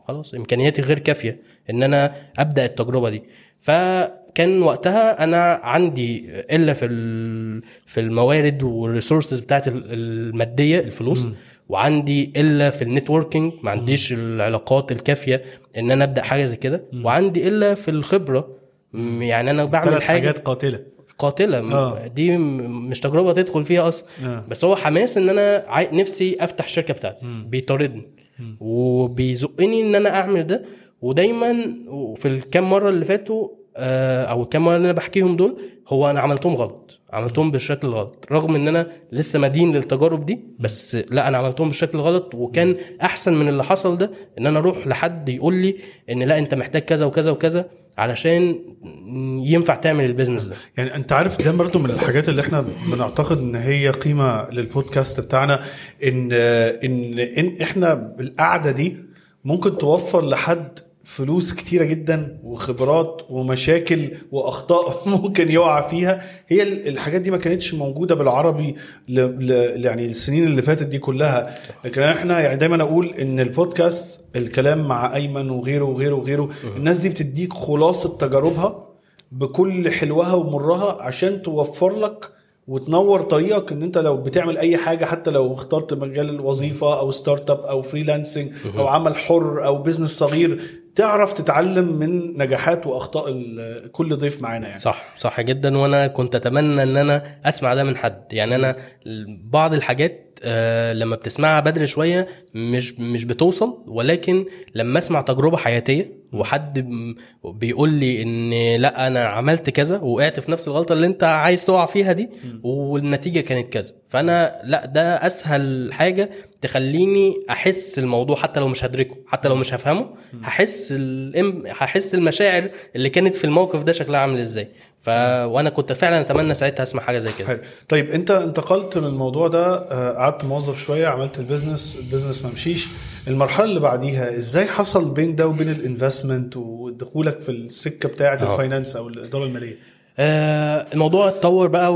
خلاص إمكانياتي غير كافية إن أنا أبدأ التجربة دي. فكان وقتها أنا عندي إلا في في الموارد وال resources بتاعت ال- المادية الفلوس وعندي إلا في النتوركينج ما عنديش العلاقات الكافية إن أنا أبدأ حاجة زي كده. وعندي إلا في الخبرة م- يعني أنا بعمل حاجة حاجات قاتلة. قاتلة. آه. دي مش تجربة تدخل فيها أصلا. آه. بس هو حماس إن أنا عاي... نفسي أفتح الشركة بتاعتي. بيطاردني. وبيزقني إن أنا أعمل ده. ودايما في الكام مرة اللي فاتوا آه، أو الكام مرة اللي أنا بحكيهم دول هو أنا عملتهم غلط. عملتهم بالشكل الغلط. رغم إن أنا لسه مدين للتجارب دي بس لا أنا عملتهم بالشكل الغلط. وكان أحسن من اللي حصل ده إن أنا أروح لحد يقول لي إن لا أنت محتاج كذا وكذا وكذا. علشان ينفع تعمل البيزنس ده. يعني انت عارف ده برضه من الحاجات اللي إحنا بنعتقد إن هي قيمة للبودكاست بتاعنا إن إن, إن إحنا القعدة دي ممكن توفر لحد فلوس كتيرة جدا وخبرات ومشاكل وأخطاء ممكن يقع فيها. هي ال- الحاجات دي ما كانتش موجودة بالعربي ل... ل... يعني السنين اللي فاتت دي كلها. لكن إحنا يعني دايما أقول إن البودكاست الكلام مع أيمن وغيره وغيره وغيره الناس دي بتديك خلاصة تجاربها بكل حلوها ومرها عشان توفر لك وتنور طريقك إن أنت لو بتعمل أي حاجة حتى لو اخترت مجال الوظيفة أو startup أو freelancing أو عمل حر أو business صغير تعرف تتعلم من نجاحات وأخطاء كل ضيف معانا يعني. صح صح جدا. وأنا كنت أتمنى إن أنا أسمع ده من حد. يعني أنا بعض الحاجات آه، لما بتسمعها بدري شوية مش مش بتوصل ولكن لما أسمع تجربة حياتية وحد بيقول لي إن لأ أنا عملت كذا وقعت في نفس الغلطة اللي أنت عايز تقع فيها دي والنتيجة كانت كذا. فأنا لأ ده أسهل حاجة تخليني أحس الموضوع حتى لو مش هدركه حتى لو مش هفهمه هحس الام هحس المشاعر اللي كانت في الموقف ده شكلها عامل إزاي. ف وأنا كنت فعلا أتمنى ساعتها أسمع حاجة زي كده. حلو. طيب أنت انتقلت من الموضوع ده آه، قعدت موظف شوية عملت ال business ال business ما مشيش. المرحلة اللي بعديها إزاي حصل بين ده وبين ال investment ودخولك في السكة بتاعة. ال finance أو الإدارة المالية؟ آه، الموضوع اتطور بقى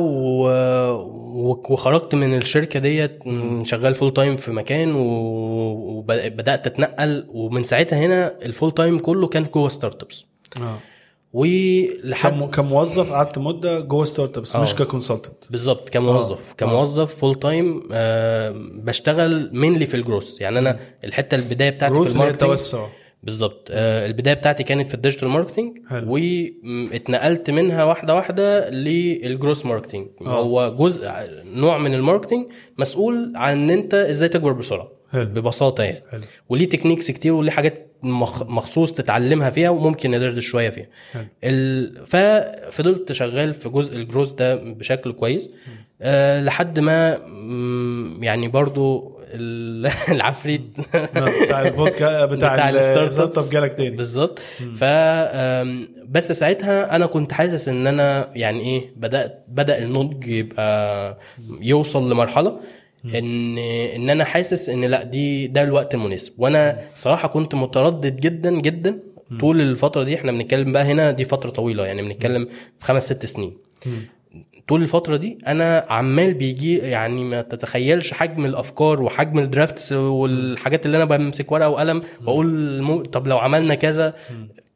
وخرجت من الشركة ديت شغال full time في مكان وبدات أتنقل. ومن ساعتها هنا ال full time كله كان جوه startups آه. ولحد كم كموظف قعدت مدة جوه startups مش آه. ك consultant بالظبط كموظف آه. كموظف full time آه بشتغل mainly في الجروس يعني أنا الحتة البداية بتاعتي في ال marketing بالظبط آه البداية بتاعتي كانت في ال digital marketing. واتنقلت منها واحدة واحدة لل growth marketing آه. هو جزء نوع من ال marketing مسؤول عن إن أنت إزاي تكبر بسرعة حلو. ببساطة يعني. حلو. وليه techniques كتير وليه حاجات مخ- مخصوص تتعلمها فيها وممكن ندردش شوية فيها. حلو. ال... ففضلت شغال في جزء الجروس ده بشكل كويس. أه لحد ما يعني برضو ال- العفريت. بتاع البودكاست بتاع, بتاع ال startup جالك تاني. بالظبط. ف بس ساعتها أنا كنت حاسس إن أنا يعني إيه بدأت بدأ النضج يبقى يوصل لمرحلة. ان إن أنا حاسس إن لأ دي ده الوقت المناسب وأنا صراحة كنت متردد جدا جدا طول الفترة دي. إحنا بنتكلم بقى هنا دي فترة طويلة يعني بنتكلم في خمس ست سنين. طول الفترة دي أنا عمال بيجي يعني ما تتخيلش حجم الأفكار وحجم الدرافتس والحاجات اللي أنا بمسك ورقة وقلم وأقول مو- طب لو عملنا كذا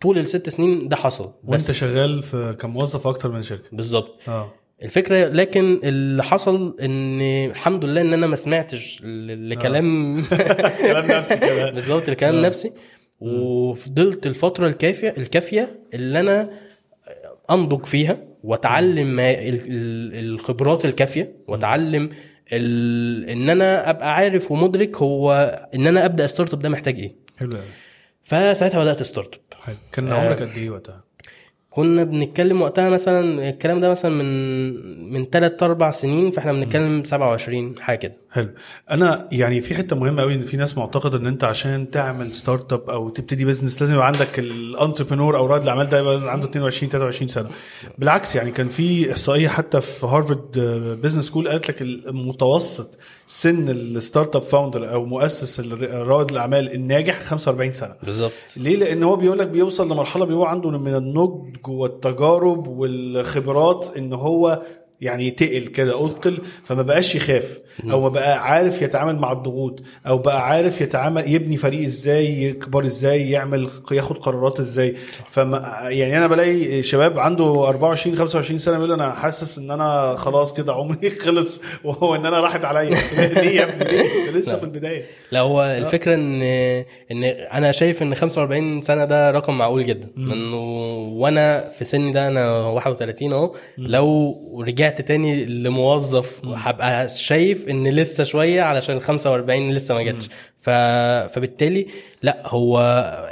طول الست سنين ده حصل. وأنت شغال في كموظف أكتر من شركة. بالظبط. آه. الفكرة لكن اللي حصل إن الحمد لله إن أنا ما سمعتش لكلام كلام نفسي كده بالظبط الكلام آه. نفسي. وفضلت الفترة الكافية الكافية اللي أنا أنضج فيها وأتعلم الخبرات الكافية وأتعلم ال- إن أنا أبقى عارف ومدرك هو إن أنا أبدأ startup ده محتاج إيه. حلو فساعتها بدأت startup حلو. كان آه. عمرك قد إيه وقتها؟ كنا بنتكلم وقتها مثلا الكلام ده مثلا من من 3 4 سنين فإحنا بنتكلم 27 حاجة كده. حلو. أنا يعني في حتة مهمة قوي إن في ناس معتقدة إن أنت عشان تعمل startup أو تبتدي business لازم يبقى عندك ال entrepreneur أو رائد الأعمال ده يبقى عنده 22 23 سنة. بالعكس يعني كان في إحصائية حتى في Harvard Business School قالت لك المتوسط سن ال startup founder أو مؤسس رائد الاعمال الناجح 45 سنة. بالظبط. ليه؟ لأن هو بيقول لك بيوصل لمرحلة بيبقى عنده من النضج والتجارب والخبرات ان هو يعني تقل كده أثقل فما بقاش يخاف. أو ما بقى عارف يتعامل مع الضغوط أو بقى عارف يتعامل يبني فريق إزاي يكبر إزاي يعمل ياخد قرارات إزاي. فما يعني أنا بلاقي شباب عنده 24 25 سنة بيقول أنا حاسس إن أنا خلاص كده عمري خلص وهو إن أنا راحت عليا. ليه يا ابني؟ ليه؟ لسه في البداية. لا هو الفكرة إن إن أنا شايف إن 45 سنة ده رقم معقول جدا. إنه وأنا في سني ده أنا 31 أهو لو رجعت تاني لموظف هبقى شايف إن لسه شوية علشان ال 45 لسه ما جاتش. ف... فبالتالي لا هو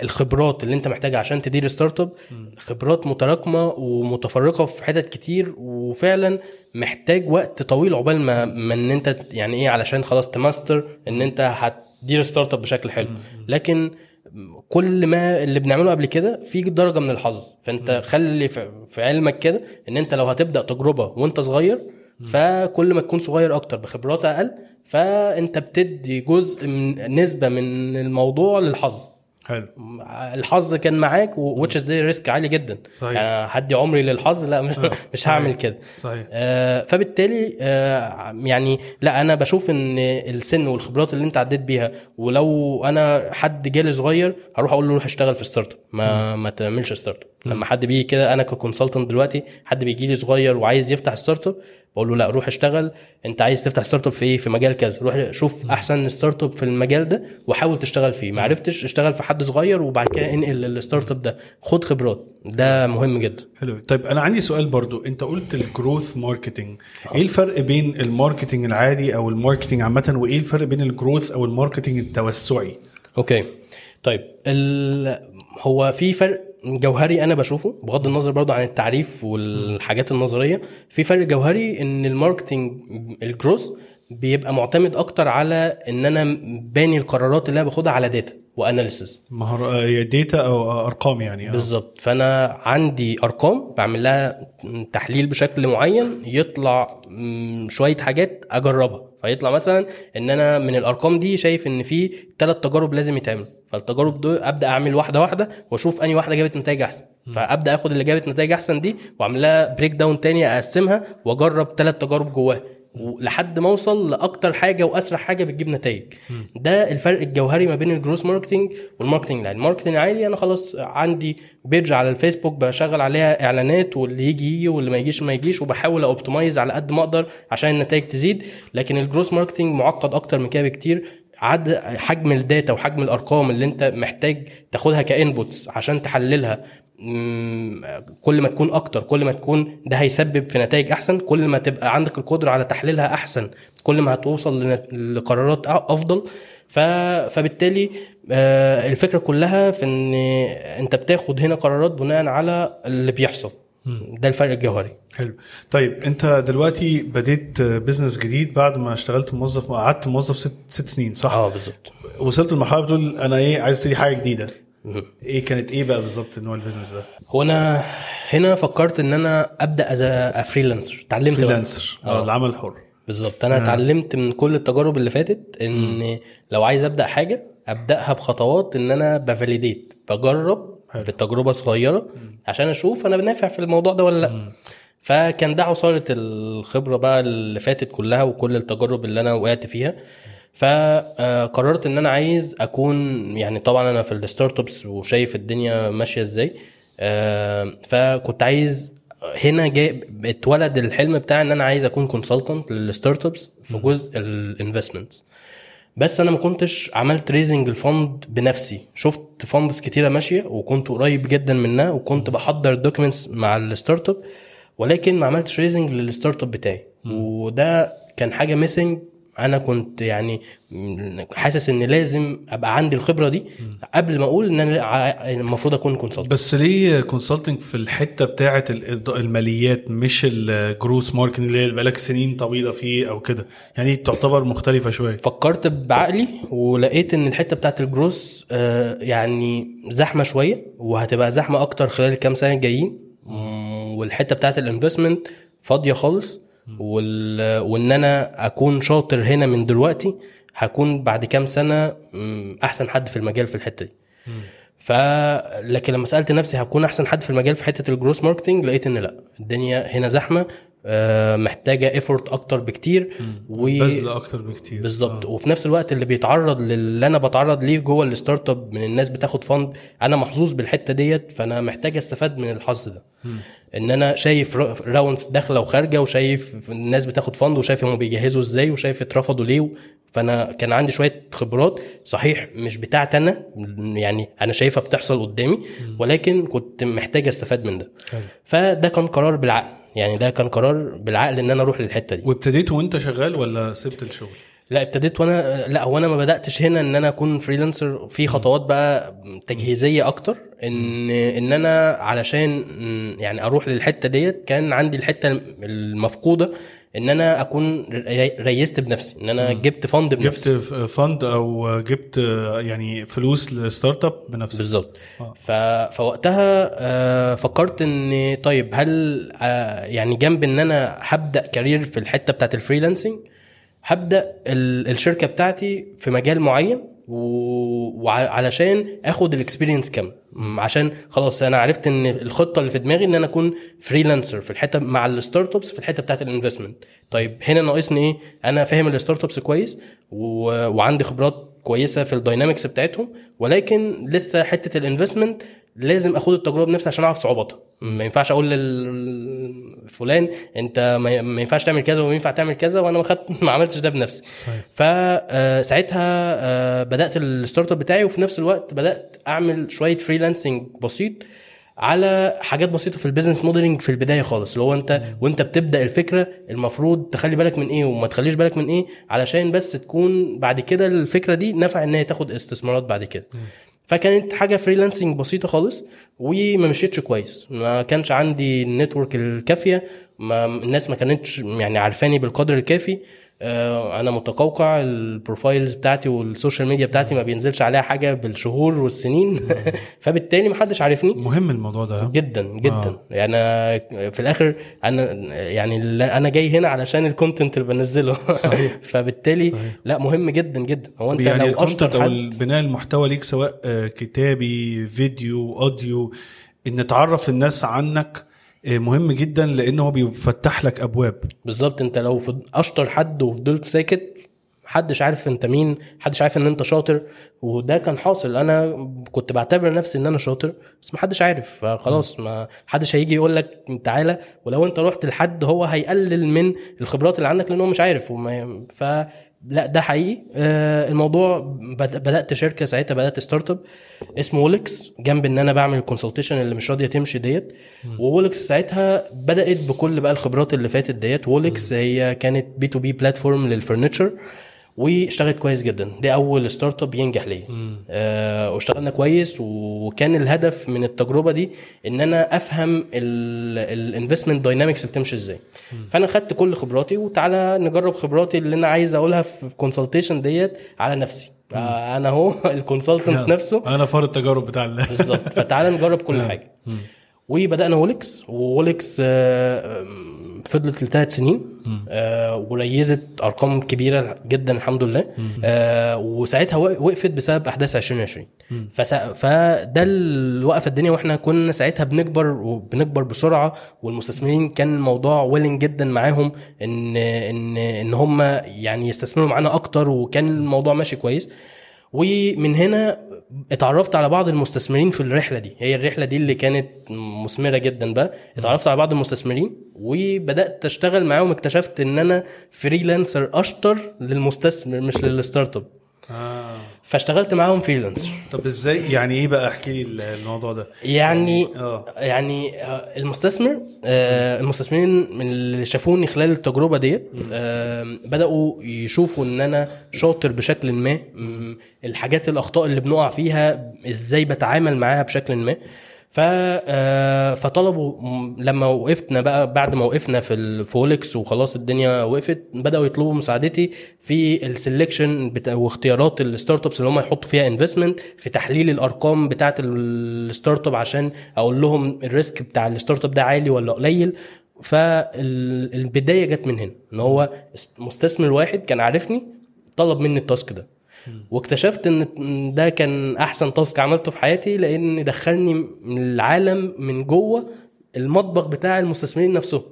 الخبرات اللي أنت محتاجها عشان تدير startup خبرات متراكمة ومتفرقة في حتت كتير وفعلا محتاج وقت طويل عقبال ما, ما إن أنت يعني إيه علشان خلاص تماستر إن أنت هتدير startup بشكل حلو. لكن كل ما اللي بنعمله قبل كده في درجة من الحظ. فأنت خلي في علمك كده إن أنت لو هتبدأ تجربة وأنت صغير فكل ما تكون صغير أكتر بخبرات أقل فأنت بتدي جزء من نسبة من الموضوع للحظ. حلو. الحظ كان معاك وتش ده ريسك عالي جدا. صحيح. يعني هدي عمري للحظ لا مش, آه، مش صحيح. هعمل كده. صحيح. آه، فبالتالي آه، يعني لا أنا بشوف إن السن والخبرات اللي أنت عديت بيها ولو أنا حد جالي صغير هروح أقول له روح اشتغل في startup ما ما تعملش startup لما حد بيجي كده أنا ك consultant دلوقتي حد بيجي لي صغير وعايز يفتح startup بقول له لا روح اشتغل. انت عايز تفتح startup في إيه؟ في مجال كذا. روح شوف احسن startup في المجال ده وحاول تشتغل فيه. ما عرفتش اشتغل في حد صغير وبعد كده انقل ال startup ده. خد خبرات. ده مهم جدا. حلو. طيب أنا عندي سؤال برضو. انت قلت ال growth marketing إيه الفرق بين ال marketing العادي أو ال marketing عامة؟ وايه الفرق بين ال growth أو ال marketing التوسعي؟ okay. طيب ال... هو في فرق جوهري أنا بشوفه بغض النظر برضو عن التعريف والحاجات النظرية في فرق جوهري إن ال marketing ال growth بيبقى معتمد أكتر على إن أنا باني القرارات اللي أنا باخدها على data و analysis مهار data أو أرقام يعني آه. بالظبط. فأنا عندي أرقام بعمل لها تحليل بشكل معين يطلع شوية حاجات أجربها. فيطلع مثلا إن أنا من الأرقام دي شايف إن في ثلاث تجارب لازم يتعملوا فالتجارب دول أبدأ أعمل واحدة واحدة وأشوف أنهي واحدة جابت نتائج أحسن. فأبدأ آخد اللي جابت نتائج أحسن دي وأعمل لها break down تاني أقسمها وأجرب ثلاث تجارب جواها. لحد ما اوصل لاكتر حاجة واسرع حاجة بتجيب نتائج. ده الفرق الجوهري ما بين ال growth marketing وال marketing العادي ال marketing العادي أنا خلاص عندي page على الفيسبوك بشغل عليها اعلانات واللي يجي يجي واللي ما يجيش ما يجيش وبحاول optimize على قد ما أقدر عشان النتائج تزيد. لكن ال growth marketing معقد أكتر من كده بكتير. عد حجم ال data وحجم الارقام اللي انت محتاج تاخدها ك inputs عشان تحللها كل ما تكون أكتر كل ما تكون ده هيسبب في نتائج أحسن كل ما تبقى عندك القدرة على تحليلها أحسن كل ما هتوصل لقرارات أفضل. فبالتالي آه، الفكرة كلها في إن أنت بتاخد هنا قرارات بناء على اللي بيحصل. ده الفرق الجوهري. حلو. طيب أنت دلوقتي بديت business جديد بعد ما اشتغلت موظف قعدت موظف ست, ست سنين صح؟ آه بالظبط. وصلت لمرحلة بتقول أنا إيه عايز أبتدي حاجة جديدة. إيه كانت إيه بقى بالظبط نوع ال business ده؟ هو أنا هنا فكرت إن أنا أبدأ as freelancer اتعلمت. freelancer آه العمل الحر. بالظبط. أنا اتعلمت من كل التجارب اللي فاتت إن لو عايز أبدأ حاجة أبدأها بخطوات إن أنا ب validate بجرب حلو. بتجربة صغيرة عشان أشوف أنا بنفع في الموضوع ده ولا لأ. فكان ده عصارة الخبرة بقى اللي فاتت كلها وكل التجارب اللي أنا وقعت فيها. فقررت إن أنا عايز أكون يعني طبعا أنا في ال startups وشايف الدنيا ماشية إزاي آه، فكنت عايز هنا جاي اتولد الحلم بتاعي إن أنا عايز أكون consultant لل startups في جزء ال investment بس أنا ما كنتش عملت raising ال fund بنفسي. شفت funds كتيرة ماشية وكنت قريب جدا منها وكنت بحضر documents مع ال startup ولكن ما عملتش raising لل startup بتاعي وده كان حاجة missing أنا كنت يعني حاسس إن لازم أبقى عندي الخبرة دي قبل ما أقول إن أنا المفروض أكون consultant بس ليه consulting في الحتة بتاعه ال- الماليات مش ال growth marketing اللي بقالك سنين طويلة فيه أو كده؟ يعني تعتبر مختلفة شوية. فكرت بعقلي ولقيت إن الحتة بتاعت الجروس آه، يعني زحمة شوية وهتبقى زحمة أكتر خلال الكام سنة الجايين والحتة بتاعت ال investment فاضية خالص. وال... وإن أنا أكون شاطر هنا من دلوقتي هكون بعد كام سنة أحسن حد في المجال في الحتة دي. ف لكن لما سألت نفسي هكون أحسن حد في المجال في حتة ال growth marketing لقيت إن لأ الدنيا هنا زحمة آه، محتاجة effort أكتر بكتير و... بذل أكتر بكتير. بالظبط. وفي نفس الوقت اللي بيتعرض للي أنا بتعرض ليه جوه ال startup من الناس بتاخد fund أنا محظوظ بالحتة ديت فأنا محتاج أستفاد من الحظ ده. إن أنا شايف rounds داخلة وخارجة وشايف الناس بتاخد fund وشايف هم بيجهزوا إزاي وشايف اترفضوا ليه فأنا كان عندي شوية خبرات. صحيح مش بتاعتي أنا يعني أنا شايفها بتحصل قدامي ولكن كنت محتاج أستفاد من ده. فده كان قرار بالعقل يعني ده كان قرار بالعقل إن أنا أروح للحتة دي. وابتديت وأنت شغال ولا سبت الشغل؟ لا ابتديت وأنا لا هو أنا ما بدأتش هنا إن أنا أكون freelancer في خطوات بقى تجهيزية أكتر. إن إن أنا علشان يعني أروح للحتة ديت كان عندي الحتة المفقودة إن أنا أكون rai- raised بنفسي إن أنا جبت fund جبت بنفسي f- fund أو جبت يعني فلوس ل startup بنفسك. بالظبط. آه. ف... فوقتها آه، فكرت إن طيب هل آه، يعني جنب إن أنا هبدأ career في الحتة بتاعت ال freelancing هبدأ ال- الشركة بتاعتي في مجال معين وعلشان آخد ال experience كام م، عشان خلاص أنا عرفت إن الخطة اللي في دماغي إن أنا أكون freelancer في الحتة مع ال startups في الحتة بتاعت ال investment طيب هنا ناقصني إيه؟ أنا فاهم ال startups كويس و... وعندي خبرات كويسة في ال dynamics بتاعتهم ولكن لسه حتة ال investment لازم أخد التجربة بنفسي عشان أعرف صعوباتها. ما ينفعش أقول لفلان أنت ما ينفعش تعمل كذا وينفع تعمل كذا وأنا ما خدت ما عملتش ده بنفسي. صحيح. فساعتها بدأت ال startup بتاعي وفي نفس الوقت بدأت أعمل شوية freelancing بسيط على حاجات بسيطة في ال business modeling في البداية خالص. اللي هو أنت وأنت بتبدأ الفكرة المفروض تخلي بالك من إيه وما تخليش بالك من إيه علشان بس تكون بعد كده الفكرة دي نفع إن هي تاخد استثمارات بعد كده. فكانت حاجة freelancing بسيطة خالص وما مشيتش كويس. ما كانش عندي ال network الكافية ما الناس ما كانتش يعني عارفاني بالقدر الكافي. أنا متقوقع ال profiles بتاعتي وال social media بتاعتي ما بينزلش عليها حاجة بالشهور والسنين فبالتالي ما حدش عارفني مهم الموضوع ده جدا جدا آه. آه. يعني أنا في الآخر أنا يعني أنا جاي هنا علشان ال content اللي بنزله صحيح. فبالتالي صحيح. لا مهم جدا جدا هو أنت يعني لو أشطر حد بناء المحتوى ليك سواء آه، كتابي فيديو اوديو إن تعرف الناس عنك آه، مهم جدا لأنه هو بيفتح لك أبواب. بالظبط أنت لو أشطر حد وفضلت ساكت محدش عارف أنت مين محدش عارف إن أنت شاطر وده كان حاصل. أنا كنت بعتبر نفسي إن أنا شاطر بس محدش عارف. فخلاص ما حدش هيجي يقول لك تعالى. ولو أنت رحت لحد هو هيقلل من الخبرات اللي عندك لأن هو مش عارف. وما ف لا ده حقيقي. آه، الموضوع بد- بدأت شركة ساعتها بدأت startup اسمه وولكس جنب إن أنا بعمل ال consultation اللي مش راضية تمشي ديت. وولكس ساعتها بدأت بكل بقى الخبرات اللي فاتت ديت. وولكس هي كانت B2B platform لل furniture واشتغلت كويس جدا. دي أول startup ينجح ليا. آه واشتغلنا كويس وكان الهدف من التجربة دي إن أنا أفهم ال investment dynamics بتمشي إزاي. فأنا خدت كل خبراتي وتعالى نجرب خبراتي اللي أنا عايز أقولها في ال consultation ديت على نفسي. آه أنا هو ال consultant نفسه. أنا فار التجارب بتاع ال- بالظبط. فتعالى نجرب كل حاجة. وبدأنا وولكس وولكس آه، فضلت لثلاث سنين آه، و raised أرقام كبيرة جدا الحمد لله. آه، وساعتها وق- وقفت بسبب أحداث 2020 فسا- فده اللي وقف الدنيا وإحنا كنا ساعتها بنكبر وبنكبر بسرعة والمستثمرين كان الموضوع willing جدا معاهم ان ان إن هم يعني يستثمروا معانا أكتر وكان الموضوع ماشي كويس. ومن هنا اتعرفت على بعض المستثمرين في الرحلة دي. هي الرحلة دي اللي كانت مثمرة جدا بقى. اتعرفت على بعض المستثمرين وبدأت أشتغل معاهم. اكتشفت إن أنا freelancer أشطر للمستثمر مش لل startup آه. فاشتغلت معاهم freelancer طب إزاي؟ يعني إيه بقى؟ احكي لي الموضوع ده. يعني آه يعني آه، المستثمر آه، المستثمرين من اللي شافوني خلال التجربة ديت آه، بدأوا يشوفوا إن أنا شاطر بشكل ما الحاجات الأخطاء اللي بنقع فيها إزاي بتعامل معاها بشكل ما. ف آه، فطلبوا لما وقفتنا بقى بعد ما وقفنا في الوولكس وخلاص الدنيا وقفت بدأوا يطلبوا مساعدتي في ال selection واختيارات ال startups اللي هم يحطوا فيها investment في تحليل الأرقام بتاعه ال startup عشان أقول لهم ال risk بتاع ال startup ده عالي ولا قليل. فالبدايه جت من هنا إن هو مستثمر واحد كان عارفني طلب مني ال task ده. واكتشفت إن ده كان أحسن task عملته في حياتي لأن دخلني العالم من جوه المطبخ بتاع المستثمرين نفسهم.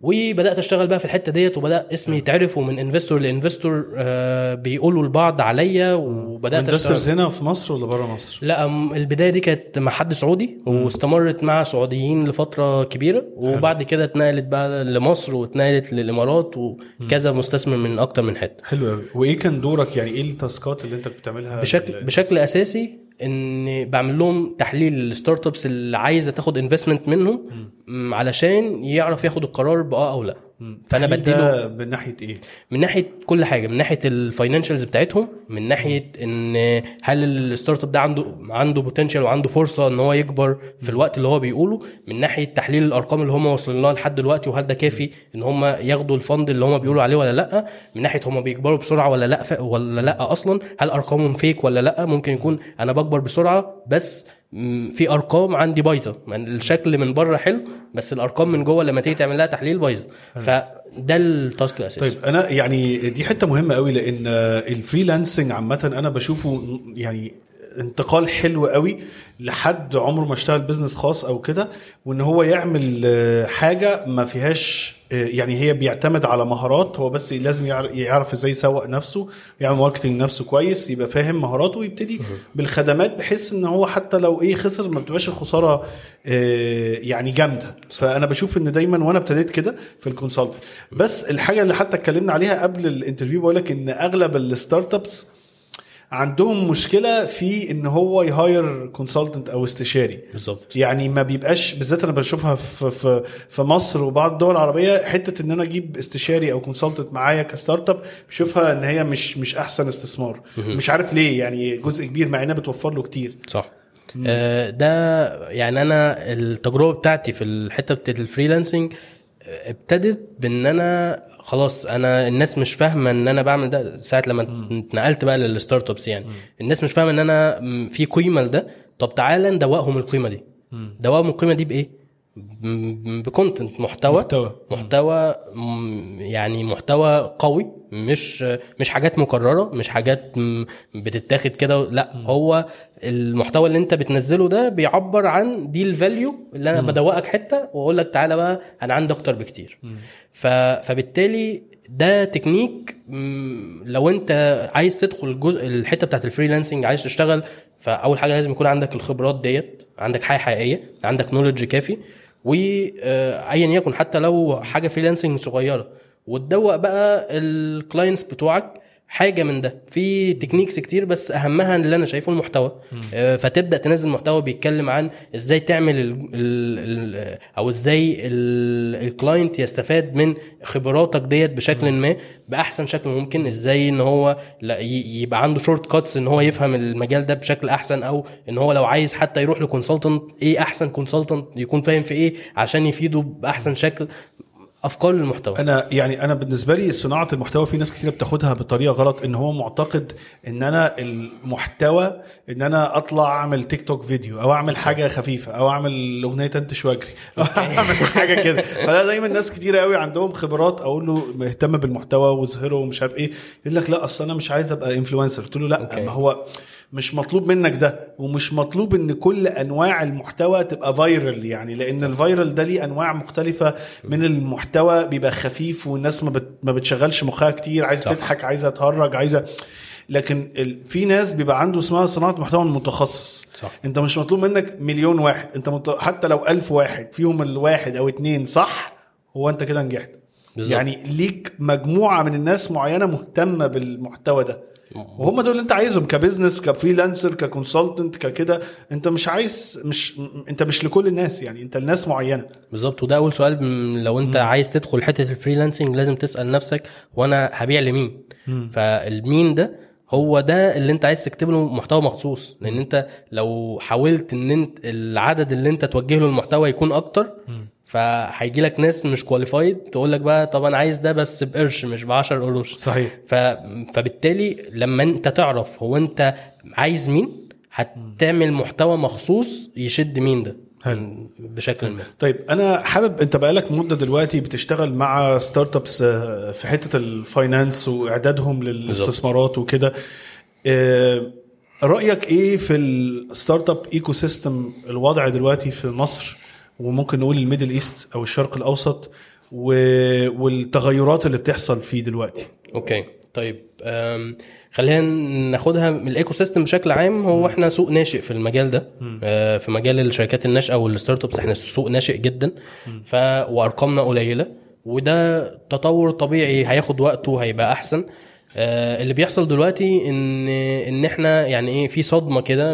وبدأت أشتغل بقى في الحتة ديت وبدأ اسمي يتعرف ومن investor ل investor آه بيقولوا لبعض عليا وبدأت investors أشتغل. هنا في مصر ولا بره مصر؟ لا البداية دي كانت مع حد سعودي واستمرت مع سعوديين لفترة كبيرة وبعد كده اتنقلت بقى لمصر واتنقلت للامارات وكذا مستثمر من أكتر من حتة. حلو قوي وإيه كان دورك؟ يعني إيه ال tasks ات اللي أنت بتعملها؟ بشكل بشكل أساسي إن بعمل لهم تحليل ال startups اللي عايزة تاخد investment منهم علشان يعرف ياخد القرار بآه أو لأ. فأنا بديله من ناحية إيه؟ من ناحية كل حاجة من ناحية ال financials بتاعتهم من ناحية إن هل ال startup ده عنده عنده potential وعنده فرصة إن هو يكبر في الوقت اللي هو بيقوله من ناحية تحليل الأرقام اللي هم واصلين لها لحد دلوقتي وهل ده كافي إن هم ياخدوا ال fund اللي هم بيقولوا عليه ولا لأ؟ من ناحية هم بيكبروا بسرعة ولا لأ ولا لأ أصلا؟ هل أرقامهم fake ولا لأ؟ ممكن يكون أنا بكبر بسرعة بس في أرقام عندي بايظة. يعني الشكل من بره حلو بس الأرقام من جوه لما تيجي تعمل لها تحليل بايظة. فده ال task الأساسي. طيب أنا يعني دي حتة مهمة قوي لأن ال freelancing عامة أنا بشوفه يعني انتقال حلو قوي لحد عمره ما اشتغل business خاص أو كده وإن هو يعمل آه، حاجة ما فيهاش آه، يعني هي بيعتمد على مهارات هو بس لازم يعر- يعرف إزاي يسوق نفسه يعمل marketing نفسه كويس يبقى فاهم مهاراته ويبتدي بالخدمات بحيث إن هو حتى لو إيه خسر ما بتبقاش الخسارة آه، يعني جامدة. فأنا بشوف إن دايما وأنا ابتديت كده في ال consult بس الحاجة اللي حتى اتكلمنا عليها قبل ال interview بقول لك إن أغلب ال startups عندهم مشكلة في إن هو ي hire consultant أو استشاري. بالظبط. يعني ما بيبقاش بالذات أنا بشوفها في في في مصر وبعض الدول العربية حتة إن أنا أجيب استشاري أو consultant معايا ك startup بشوفها إن هي مش مش أحسن استثمار. مش عارف ليه يعني جزء كبير مع إنها بتوفر له كتير. صح. آه، ده يعني أنا التجربة بتاعتي في الحتة بتاعت ال freelancing ابتدت بإن أنا خلاص أنا الناس مش فاهمة إن أنا بعمل ده ساعة لما اتنقلت بقى لل startups يعني الناس مش فاهمة إن أنا م، في قيمة لده. طب تعالى ندوقهم القيمة دي. دوقهم القيمة دي بإيه؟ ب content محتوى. محتوى. محتوى م- يعني محتوى قوي مش مش حاجات مكررة مش حاجات م- بتتاخد كده لأ هو المحتوى اللي انت بتنزله ده بيعبر عن دي ال value اللي أنا بدوقك حتة واقول لك تعالى بقى أنا عندي أكتر بكتير. ف... فبالتالي ده تكنيك لو انت عايز تدخل الجزء الحتة بتاعت ال freelancing عايز تشتغل فأول حاجة لازم يكون عندك الخبرات ديت عندك حاجة حقيقية عندك knowledge كافي وايا يكن حتى لو حاجة freelancing صغيرة وتدوق بقى ال clients بتوعك حاجة من ده. في techniques كتير بس أهمها اللي أنا شايفه المحتوى. آه، فتبدأ تنزل محتوى بيتكلم عن إزاي تعمل ال ال أو إزاي ال client يستفاد من خبراتك ديت بشكل ما بأحسن شكل ممكن. إزاي إن هو يبقى عنده shortcuts إن هو يفهم المجال ده بشكل أحسن أو إن هو لو عايز حتى يروح ل consultant إيه أحسن consultant يكون فاهم في إيه عشان يفيده بأحسن شكل. افكار للمحتوى أنا يعني أنا بالنسبة لي صناعة المحتوى في ناس كتير بتاخدها بطريقة غلط إن هو معتقد إن أنا المحتوى إن أنا أطلع أعمل تيك توك فيديو أو أعمل حاجة خفيفة أو أعمل أغنية تنتش واجري أو أعمل حاجة كده. فلا دايما ناس كتير قوي عندهم خبرات أقول له مهتم بالمحتوى واظهره ومش عارف إيه. يقول لك لا أصل أنا مش عايز أبقى influencer قلت له لا. ما هو مش مطلوب منك ده ومش مطلوب إن كل أنواع المحتوى تبقى viral يعني لأن ال viral ده ليه أنواع مختلفة من المحتوى بيبقى خفيف والناس ما, بت ما بتشغلش مخها كتير عايزة صح. تضحك عايزة تهرج عايزة لكن ال... في ناس بيبقى عنده اسمها صناعة محتوى متخصص صح. أنت مش مطلوب منك مليون واحد أنت مط... حتى لو ألف واحد فيهم الواحد أو اتنين صح هو أنت كده نجحت بالظبط. يعني ليك مجموعة من الناس معينة مهتمة بالمحتوى ده وهم دول اللي انت عايزهم ك business ك freelancer ك consultant ككده. انت مش عايز مش م- انت مش لكل الناس يعني انت لناس معينة. بالظبط. وده أول سؤال. م- لو انت عايز تدخل حتة ال freelancing لازم تسأل نفسك وأنا هبيع لمين؟ فالمين ده هو ده اللي انت عايز تكتب له محتوى مخصوص. لأن انت لو حاولت إن انت العدد اللي انت توجه له المحتوى يكون أكتر فهيجي لك ناس مش qualified تقول لك بقى طب أنا عايز ده بس بقرش مش ب 10 قروش. صحيح. ف... فبالتالي لما أنت تعرف هو أنت عايز مين هتعمل محتوى مخصوص يشد مين ده. حلو. بشكل ما. طيب أنا حابب أنت بقالك مدة دلوقتي بتشتغل مع startups آه، في حتة ال finance وإعدادهم للاستثمارات وكده. آه، رأيك إيه في ال startup ecosystem الوضع دلوقتي في مصر؟ وممكن نقول ال Middle East أو الشرق الأوسط و- والتغيرات اللي بتحصل فيه دلوقتي. okay. طيب خلينا ناخدها من ال ecosystem بشكل عام. هو إحنا سوق ناشئ في المجال ده. آه، في مجال الشركات الناشئة وال startups إحنا سوق ناشئ جدا. ف وأرقامنا قليلة. وده تطور طبيعي هياخد وقته هيبقى أحسن. آه، اللي بيحصل دلوقتي ان إن إحنا يعني إيه في صدمة كده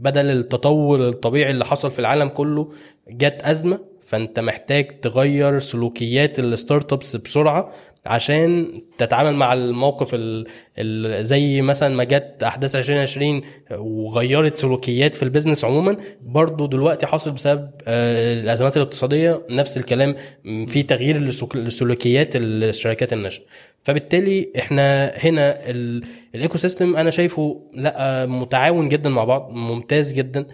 بدل التطور الطبيعي اللي حصل في العالم كله. جت أزمة فأنت محتاج تغير سلوكيات ال startups بسرعة عشان تتعامل مع الموقف ال ال زي مثلا ما جت أحداث 2020 وغيرت سلوكيات في ال business عموما برضو دلوقتي حاصل بسبب آه، الأزمات الاقتصادية نفس الكلام في تغيير لسلوك- لسلوكيات الشركات الناشئة. فبالتالي إحنا هنا ال- ال ecosystem أنا شايفه لأ متعاون جدا مع بعض ممتاز جدا.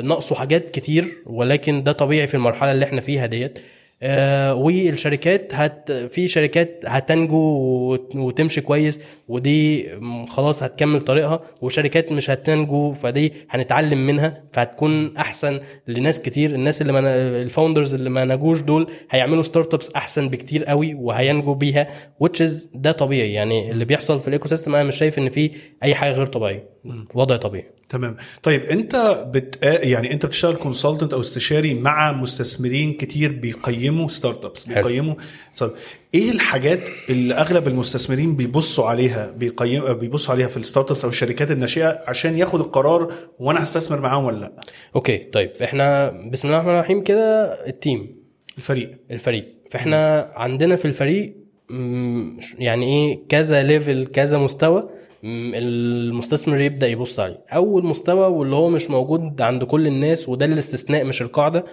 ناقصه حاجات كتير ولكن ده طبيعي في المرحلة اللي إحنا فيها ديت. آه، والشركات هت في شركات هتنجو وت- وتمشي كويس ودي خلاص هتكمل طريقها وشركات مش هتنجو فدي هنتعلم منها فهتكون أحسن لناس كتير. الناس اللي ما ال founders اللي ما نجوش دول هيعملوا startups أحسن بكتير قوي وهينجوا بيها which is ده طبيعي. يعني اللي بيحصل في ال ecosystem أنا مش شايف إن في أي حاجة غير طبيعيه وضع طبيعي. تمام. طيب أنت بت... يعني أنت بتشتغل consultant أو استشاري مع مستثمرين كتير بيقيموا startups. بيقيموا طيب إيه الحاجات اللي أغلب المستثمرين بيبصوا عليها بيقيم بيبصوا عليها في ال startups أو الشركات الناشئة عشان ياخد القرار وأنا هستثمر معاهم ولا لأ؟ okay طيب إحنا بسم الله الرحمن الرحيم كده ال team الفريق. الفريق. فإحنا عندنا في الفريق يعني إيه كذا level كذا مستوى المستثمر يبدأ يبص عليه. أول مستوى واللي هو مش موجود عند كل الناس وده الاستثناء مش القاعدة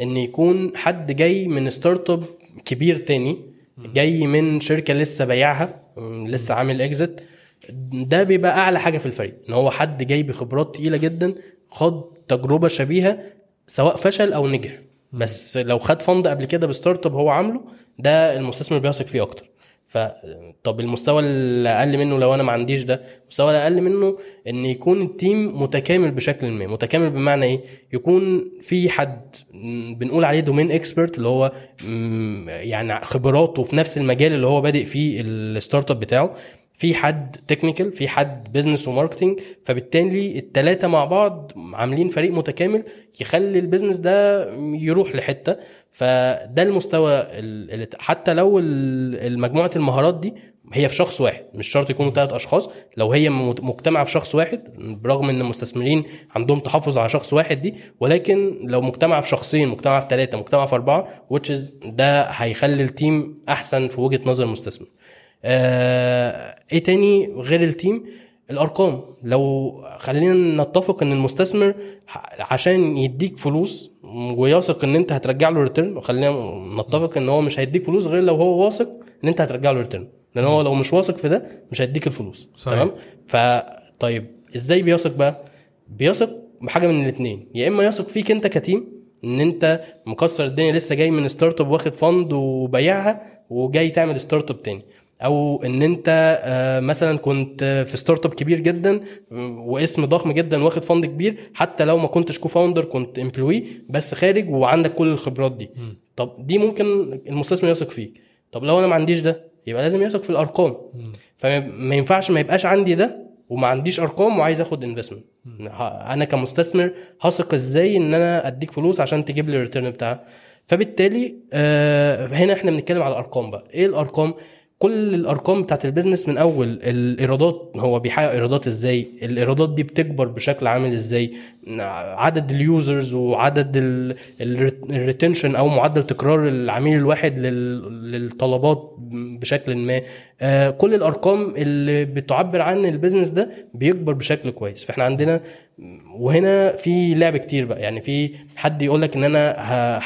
إن يكون حد جاي من startup كبير تاني جاي من شركة لسه بايعها لسه عامل exit ده بيبقى أعلى حاجة في الفريق إن هو حد جاي بخبرات تقيلة جدا خد تجربة شبيهة سواء فشل أو نجح. بس لو خد fund قبل كده ب startup هو عامله ده المستثمر بيثق فيه أكتر. ف طب المستوى اللي أقل منه لو أنا ما عنديش ده المستوى اللي أقل منه إن يكون ال team متكامل بشكل ما. متكامل بمعنى إيه؟ يكون في حد بنقول عليه domain expert اللي هو يعني خبراته في نفس المجال اللي هو بادئ فيه ال startup بتاعه. في حد technical في حد business و marketing فبالتالي التلاتة مع بعض عاملين فريق متكامل يخلي ال business ده يروح لحتة. فده المستوى حتى لو المجموعة المهارات دي هي في شخص واحد مش شرط يكونوا ثلاث أشخاص. لو هي مجتمعة في شخص واحد برغم إن المستثمرين عندهم تحفظ على شخص واحد دي ولكن لو مجتمعة في شخصين مجتمعة في ثلاثة مجتمعة في أربعة which ده هيخلي ال team أحسن في وجهة نظر المستثمر. آه، إيه تاني غير ال team؟ الأرقام. لو خلينا نتفق إن المستثمر عشان يديك فلوس ويثق إن أنت هترجع له return وخلينا نتفق إن هو مش هيديك فلوس غير لو هو واثق إن أنت هترجع له return لأن هو لو مش واثق في ده مش هيديك الفلوس. صحيح. تمام؟ فطيب إزاي بيثق بقى؟ بيثق بحاجة من الاثنين يا إما يثق فيك أنت ك team إن أنت مكسر الدنيا لسه جاي من startup واخد fund وبايعها وجاي تعمل startup تاني. أو إن أنت آه، مثلا كنت في startup كبير جدا واسم ضخم جدا واخد fund كبير حتى لو ما كنتش co-founder كنت employee بس خارج وعندك كل الخبرات دي. طب دي ممكن المستثمر يثق فيك. طب لو أنا ما عنديش ده يبقى لازم يثق في الأرقام. فما ينفعش ما يبقاش عندي ده وما عنديش أرقام وعايز آخد investment أنا كمستثمر هثق إزاي إن أنا أديك فلوس عشان تجيب لي ال return بتاعها؟ فبالتالي آه، هنا إحنا بنتكلم على الأرقام بقى. إيه الأرقام؟ كل الأرقام بتاعت ال business من أول الإيرادات هو بيحقق إيرادات إزاي؟ الإيرادات دي بتكبر بشكل عامل إزاي؟ عدد ال users وعدد ال retention أو معدل تكرار العميل الواحد لل- للطلبات بشكل ما. آه، كل الأرقام اللي بتعبر عن ال business ده بيكبر بشكل كويس. فإحنا عندنا وهنا في لعب كتير بقى. يعني في حد يقول لك إن أنا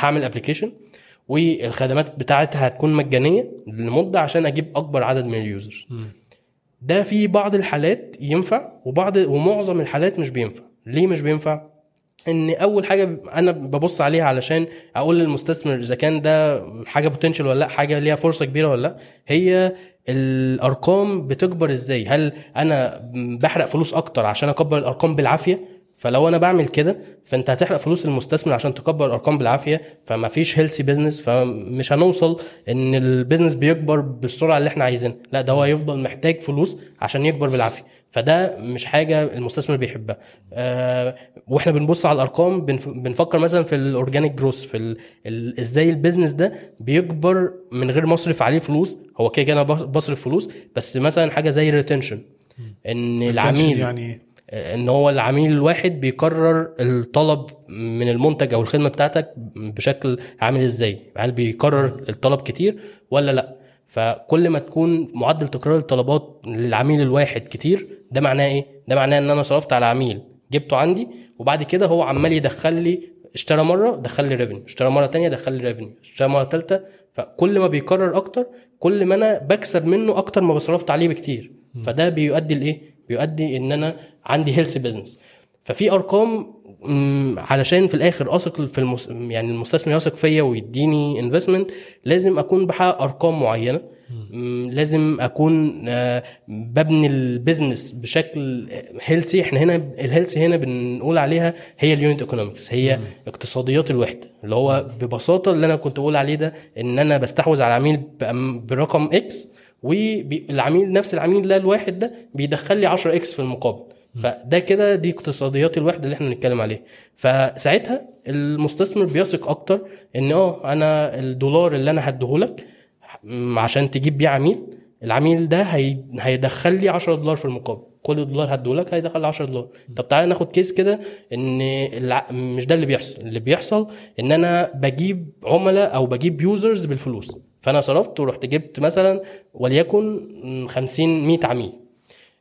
هعمل application والخدمات بتاعتها هتكون مجانية لمدة عشان أجيب أكبر عدد من ال users. ده في بعض الحالات ينفع وبعض ومعظم الحالات مش بينفع. ليه مش بينفع؟ إن أول حاجة أنا ببص عليها علشان أقول للمستثمر إذا كان ده حاجة potential ولا لأ حاجة ليها فرصة كبيرة ولا لأ. هي الأرقام بتكبر إزاي؟ هل أنا بحرق فلوس أكتر عشان أكبر الأرقام بالعافية؟ فلو أنا بعمل كده فأنت هتحرق فلوس المستثمر عشان تكبر الأرقام بالعافية فما فيش healthy business فمش هنوصل إن ال business بيكبر بالسرعة اللي إحنا عايزينها. لا ده هو هيفضل محتاج فلوس عشان يكبر بالعافية. فده مش حاجة المستثمر بيحبها. آه وإحنا بنبص على الأرقام بنف... بنفكر مثلا في ال organic growth في ال... ال... إزاي ال business ده بيكبر من غير ما أصرف عليه فلوس. هو كده كده أنا بصرف فلوس بس مثلا حاجة زي ال retention إن العميل يعني؟ إن هو العميل الواحد بيكرر الطلب من المنتج أو الخدمة بتاعتك بشكل عامل إزاي؟ هل بيكرر الطلب كتير ولا لأ؟ فكل ما تكون معدل تكرار الطلبات للعميل الواحد كتير ده معناه إيه؟ ده معناه إن أنا صرفت على عميل جبته عندي وبعد كده هو عمال يدخل لي اشترى مرة دخل لي revenue اشترى مرة تانية دخل لي revenue اشترى مرة ثالثه فكل ما بيكرر أكتر كل ما أنا بكسب منه أكتر ما صرفت عليه بكتير. فده بيؤدي لإيه؟ بيؤدي إن أنا عندي health business ففي أرقام علشان في الآخر أثق في المس... يعني المستثمر يثق فيا ويديني investment لازم أكون بحقق أرقام معينة. لازم أكون آه، ببني ال business بشكل healthy إحنا هنا ال healthy هنا بنقول عليها هي ال unit economics هي اقتصاديات الوحدة. اللي هو ببساطة اللي أنا كنت بقول عليه ده إن أنا بستحوذ على عميل برقم X والعميل نفس العميل ده الواحد ده بيدخل لي 10 X في المقابل. فده كده دي اقتصاديات الوحده اللي إحنا بنتكلم عليها. فساعتها المستثمر بيثق أكتر إن آه أنا الدولار اللي أنا هديهولك عشان تجيب بيه عميل العميل ده هي... هيدخل لي 10 دولار في المقابل. كل دولار هديهولك هيدخل لي 10 دولار. طب تعالى ناخد case كده إن الع... مش ده اللي بيحصل. اللي بيحصل إن أنا بجيب عملاء أو بجيب users بالفلوس. فأنا صرفت ورحت جبت مثلا وليكن 50 100 عميل.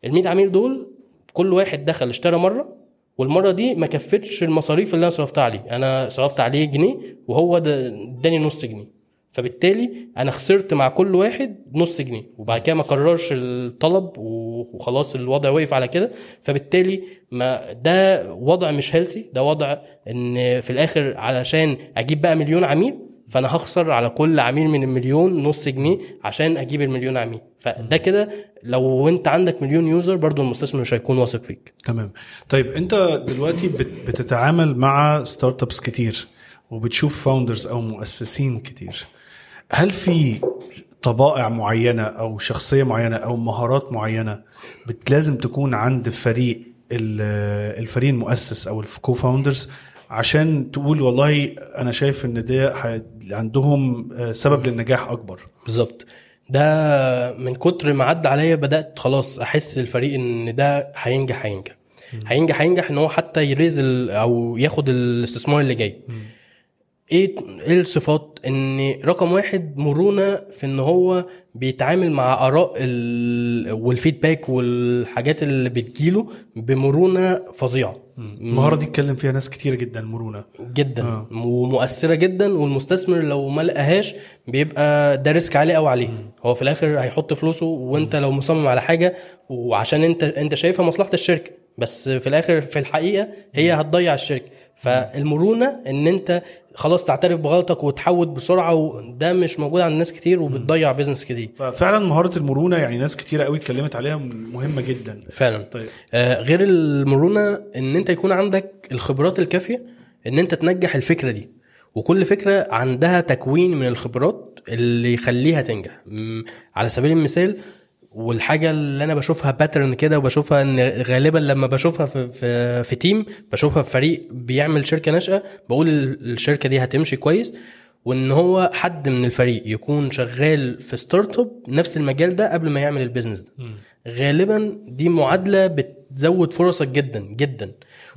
ال 100 عميل دول كل واحد دخل اشترى مرة والمرة دي ما كفتش المصاريف اللي أنا صرفتها عليه. أنا صرفت عليه جنيه وهو اداني نص جنيه. فبالتالي أنا خسرت مع كل واحد نص جنيه وبعد كده ما كررش الطلب وخلاص الوضع وقف على كده. فبالتالي ما ده وضع مش هيلسي ده وضع إن في الآخر علشان أجيب بقى مليون عميل فأنا هخسر على كل عميل من المليون نص جنيه عشان أجيب المليون عميل. فده كده لو أنت عندك مليون user برضو المستثمر مش هيكون واثق فيك. تمام. طيب أنت دلوقتي بت- بتتعامل مع startups كتير وبتشوف founders أو مؤسسين كتير. هل في طبائع معينة أو شخصية معينة أو مهارات معينة لازم تكون عند فريق ال- الفريق المؤسس أو ال co-founders عشان تقول والله أنا شايف إن ده عندهم آه، سبب للنجاح أكبر. بالظبط. ده من كتر ما عدى عليا بدأت خلاص أحس الفريق إن ده هينجح هينجح. هينجح هينجح إن هو حتى يريز أو ياخد الاستثمار اللي جاي. إيه إيه الصفات؟ إن رقم واحد مرونة في إن هو بيتعامل مع آراء ال... والفيدباك والحاجات اللي بتجيله بمرونة فظيعة. المهارة دي اتكلم فيها ناس كتيرة جدا مرونة. جدا. آه. ومؤثرة جدا والمستثمر لو ما لقاهاش بيبقى ده risk عليه أو عليه. هو في الآخر هيحط فلوسه وأنت لو مصمم على حاجة وعشان أنت أنت شايفها مصلحة الشركة. بس في الآخر في الحقيقة هي هتضيع الشركة. فالمرونة إن أنت خلاص تعترف بغلطك وتحود بسرعة وده مش موجود عند ناس كتير وبتضيع business كتير. ففعلا مهارة المرونة يعني ناس كتيرة قوي اتكلمت عليها مهمة جدا. فعلا. طيب. آه، غير المرونة إن أنت يكون عندك الخبرات الكافية إن أنت تنجح الفكرة دي. وكل فكرة عندها تكوين من الخبرات اللي يخليها تنجح. على سبيل المثال والحاجة اللي أنا بشوفها pattern كده وبشوفها إن غالبا لما بشوفها في في, في team بشوفها في فريق بيعمل شركة ناشئة بقول ال- الشركة دي هتمشي كويس وإن هو حد من الفريق يكون شغال في startup نفس المجال ده قبل ما يعمل ال business ده. غالبا دي معادلة بتزود فرصك جدا جدا.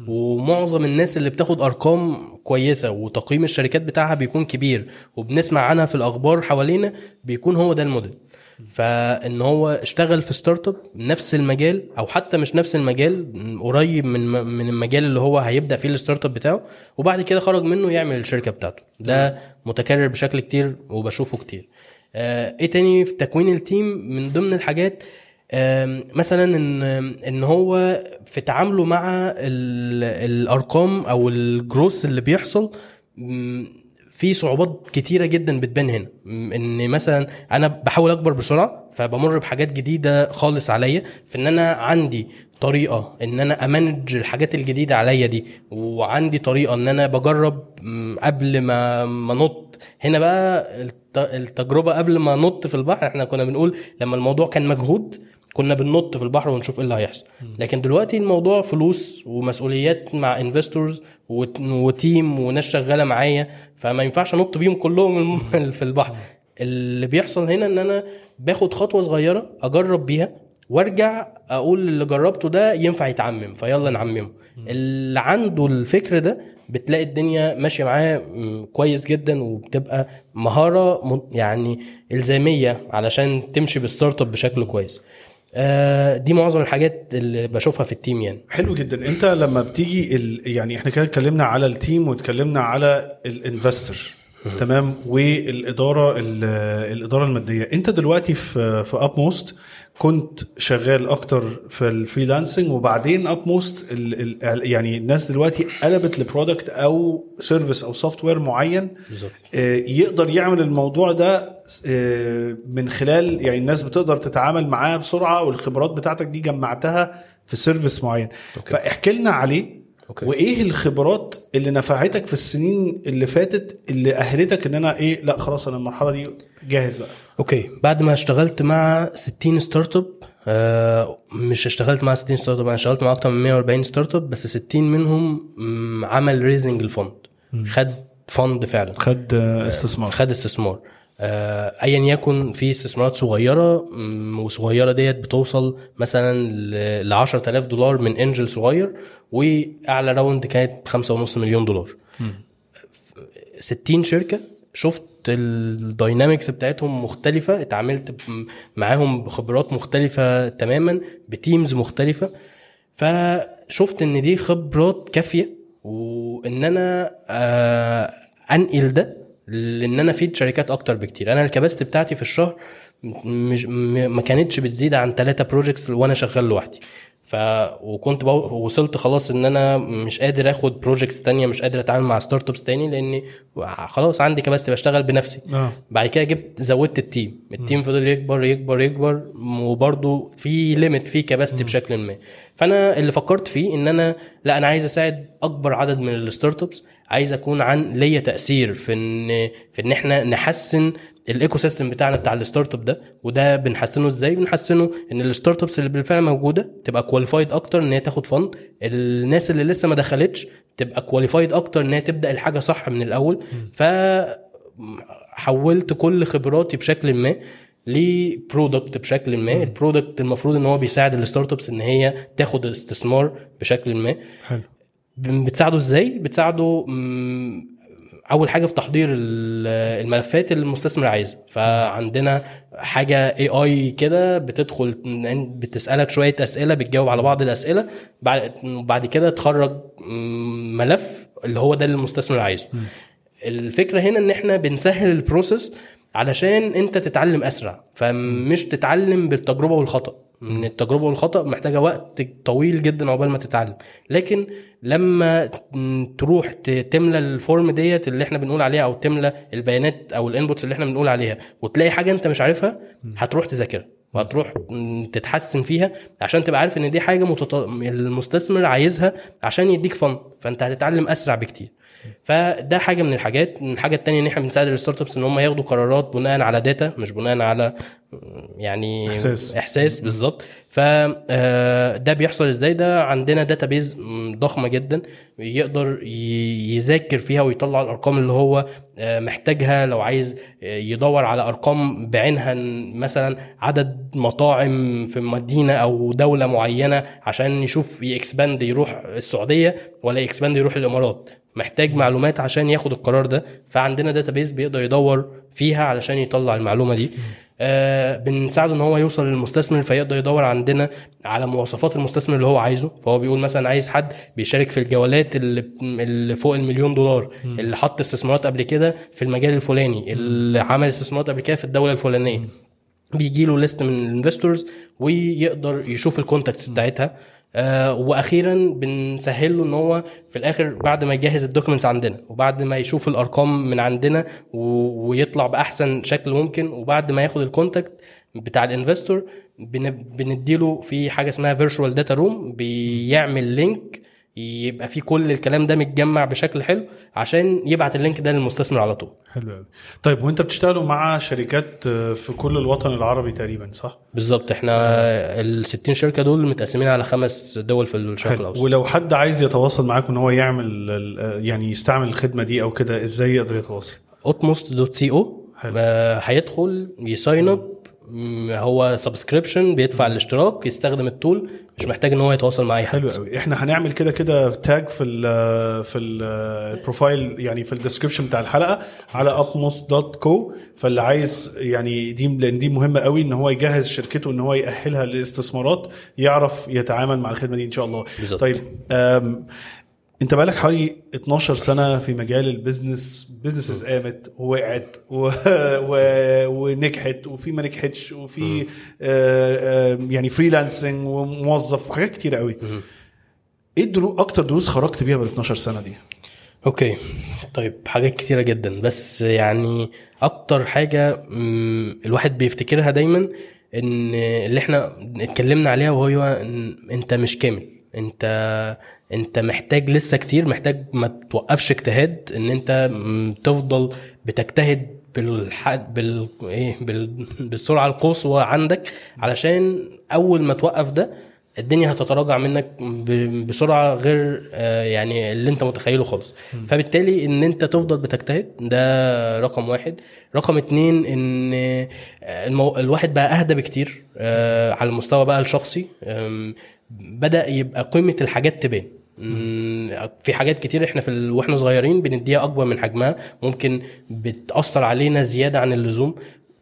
ومعظم الناس اللي بتاخد أرقام كويسة وتقييم الشركات بتاعها بيكون كبير وبنسمع عنها في الأخبار حوالينا بيكون هو ده الموديل. فإن هو اشتغل في startup نفس المجال أو حتى مش نفس المجال قريب من من المجال اللي هو هيبدأ فيه ال startup بتاعه وبعد كده خرج منه يعمل الشركة بتاعته. ده متكرر بشكل كتير وبشوفه كتير. آه، إيه تاني في تكوين التيم من ضمن الحاجات مثلا إن إن هو في تعامله مع ال- الأرقام أو الجروث اللي بيحصل في صعوبات كتيرة جدا بتبان هنا. إن مثلا أنا بحاول أكبر بسرعة فبمر بحاجات جديدة خالص عليا. في إن أنا عندي طريقة إن أنا أمانج الحاجات الجديدة عليا دي وعندي طريقة إن أنا بجرب قبل ما ما نط. هنا بقى الت- التجربة قبل ما نط في البحر إحنا كنا بنقول لما الموضوع كان مجهود كنا بننط في البحر ونشوف إيه اللي هيحصل. لكن دلوقتي الموضوع فلوس ومسؤوليات مع investors و team وناس شغالة معايا فما ينفعش أنط بيهم كلهم في البحر. اللي بيحصل هنا إن أنا باخد خطوة صغيرة أجرب بيها وأرجع أقول اللي جربته ده ينفع يتعمم فيلا نعممه. اللي عنده الفكر ده بتلاقي الدنيا ماشية معاه كويس جدا وبتبقى مهارة يعني إلزامية علشان تمشي بال startup بشكل كويس. دي معظم الحاجات اللي بشوفها في ال team يعني. حلو جدا. انت لما بتيجي ال... يعني إحنا كده اتكلمنا على ال team واتكلمنا على ال investor تمام. والإدارة ال... الإدارة المادية. أنت دلوقتي في في Upmost كنت شغال أكتر في ال freelancing وبعدين Upmost. يعني الناس دلوقتي قلبت ل product أو service أو software معين. بالظبط. آه، يقدر يعمل الموضوع ده آه، من خلال يعني الناس بتقدر تتعامل معاه بسرعة والخبرات بتاعتك دي جمعتها في service معين. okay. فاحكي لنا عليه. okay. وإيه الخبرات اللي نفعتك في السنين اللي فاتت اللي أهلتك إن أنا إيه لأ خلاص أنا المرحلة دي جاهز بقى؟ okay. بعد ما اشتغلت مع 60 startup آه مش اشتغلت مع 60 startup أنا اشتغلت مع أكتر من 140 startup بس 60 منهم عمل raising ال fund. خد fund فعلا. خد آه، استثمار. خد استثمار. آه، ايا يكن في استثمارات صغيرة وصغيرة ديت بتوصل مثلا ل 10000 دولار من angel صغير وأعلى round كانت 5.5 مليون دولار. 60 شركة شفت ال dynamics بتاعتهم مختلفة اتعاملت معاهم بخبرات مختلفة تماما ب teams مختلفة. فشفت إن دي خبرات كافية وإن أنا آه أنقل ده لأن أنا افيد شركات أكتر بكتير. أنا ال capacity بتاعتي في الشهر مش م- ما كانتش بتزيد عن ثلاثة projects وأنا شغال لوحدي. ف وكنت بو... وصلت خلاص ان أنا مش قادر اخد projects تانية مش قادر اتعامل مع startups تاني لاني خلاص عندي capacity بشتغل بنفسي. آه. بعد كده جبت زودت ال team ال team فضل يكبر يكبر يكبر وبرضه في limit في capacity بشكل ما. فأنا اللي فكرت فيه إن أنا لأ أنا عايز أساعد أكبر عدد من ال startups عايز أكون عن ليا تأثير في إن في إن إحنا نحسن ال ecosystem بتاعنا بتاع ال startup ده وده بنحسنه إزاي؟ بنحسنه إن ال startups اللي بالفعل موجودة تبقى qualified أكتر إن هي تاخد fund الناس اللي لسه ما دخلتش تبقى qualified أكتر إن هي تبدأ الحاجة صح من الأول. ف حولت كل خبراتي بشكل ما ل product بشكل ما. ال product المفروض إن هو بيساعد ال startups إن هي تاخد استثمار بشكل ما. حلو. بتساعده إزاي؟ بتساعده أول حاجة في تحضير ال- الملفات اللي المستثمر عايزها. فعندنا حاجة AI كده بتدخل بتسألك شوية أسئلة بتجاوب على بعض الأسئلة. بعد بعد كده تخرج ملف اللي هو ده اللي المستثمر عايزه. الفكرة هنا إن إحنا بنسهل ال process علشان أنت تتعلم أسرع. فمش تتعلم بالتجربة والخطأ. من التجربة والخطأ محتاجة وقت طويل جدا عقبال ما تتعلم. لكن لما تروح تملى ال form ديت اللي إحنا بنقول عليها أو تملى البيانات أو ال inputs اللي إحنا بنقول عليها وتلاقي حاجة انت مش عارفها هتروح تذاكرها وهتروح تتحسن فيها عشان تبقى عارف إن دي حاجة متط... المستثمر عايزها عشان يديك fund فأنت هتتعلم أسرع بكتير. فده حاجة من الحاجات. الحاجة التانية إن إحنا بنساعد ال startups ان هم ياخدوا قرارات بناء على data مش بناء على يعني إحساس. إحساس بالظبط. فده بيحصل إزاي؟ ده عندنا database ضخمة جدا يقدر يذاكر فيها ويطلع الأرقام اللي هو آه، محتاجها. لو عايز آه، يدور على أرقام بعينها مثلا عدد مطاعم في مدينة أو دولة معينة عشان يشوف ي expand يروح السعودية ولا ي expand يروح الإمارات. محتاج معلومات عشان ياخد القرار ده. فعندنا database بيقدر يدور فيها علشان يطلع المعلومة دي. آه بنساعده إن هو يوصل للمستثمر فيقدر يدور عندنا على مواصفات المستثمر اللي هو عايزه. فهو بيقول مثلا عايز حد بيشارك في الجولات اللي, اللي فوق المليون دولار اللي حط استثمارات قبل كده في المجال الفلاني اللي عمل استثمارات قبل كده في الدولة الفلانية. بيجي له list من ال investors ويقدر يشوف ال contacts بتاعتها. آه وأخيرا بنسهل له إن هو في الآخر بعد ما يجهز ال documents عندنا وبعد ما يشوف الأرقام من عندنا ويطلع بأحسن شكل ممكن وبعد ما ياخد ال contact بتاع ال investor بن- بنديله في حاجة اسمها virtual data room بيعمل link يبقى فيه كل الكلام ده متجمع بشكل حلو عشان يبعت ال link ده للمستثمر على طول حلو قوي طيب وأنت بتشتغلوا مع شركات آه، في كل الوطن العربي تقريبا صح؟ بالظبط إحنا ال 60 شركة دول متقسمين على خمس دول في الشرق. الأوسط ولو حد عايز يتواصل معاك ان هو يعمل ال- يعني يستعمل الخدمة دي أو كده إزاي يقدر يتواصل؟ Upmost dot co. هيدخل ي sign up هو subscription بيدفع الاشتراك يستخدم ال tool مش محتاج إن هو يتواصل مع أي حد. حلو قوي. إحنا هنعمل كده كده tag في ال في ال profile يعني في ال description بتاع الحلقة على upmost.co فاللي عايز يعني دي لأن دي مهمة قوي إن هو يجهز شركته إن هو يأهلها للاستثمارات يعرف يتعامل مع الخدمة دي إن شاء الله. بالظبط. طيب انت بقالك حوالي 12 سنة في مجال ال business businesses قامت ووقعت و... و... ونجحت وفي ما نجحتش وفي آه، آه، يعني freelancing وموظف وحاجات كتيرة قوي. إيه الدرو... أكتر دروس خرجت بيها بال 12 سنة دي؟ أوكي. طيب حاجات كتيرة جدا. بس يعني أكتر حاجة الواحد بيفتكرها دايما إن اللي إحنا اتكلمنا عليها وهو إن أنت مش كامل. أنت انت محتاج لسه كتير محتاج ما توقفش اجتهاد ان انت تفضل بتجتهد بالح... بال... إيه بال... بالسرعة القصوى عندك علشان أول ما توقف ده الدنيا هتتراجع منك ب- بسرعة غير آه، يعني اللي انت متخيله خالص. فبالتالي ان انت تفضل بتجتهد ده رقم واحد. رقم اتنين ان آه، المو... الواحد بقى أهدى بكتير آه، على المستوى بقى الشخصي. بدأ يبقى قيمة الحاجات تبان. في حاجات كتير إحنا في. وإحنا صغيرين بنديها أكبر من حجمها ممكن بتأثر علينا زيادة عن اللزوم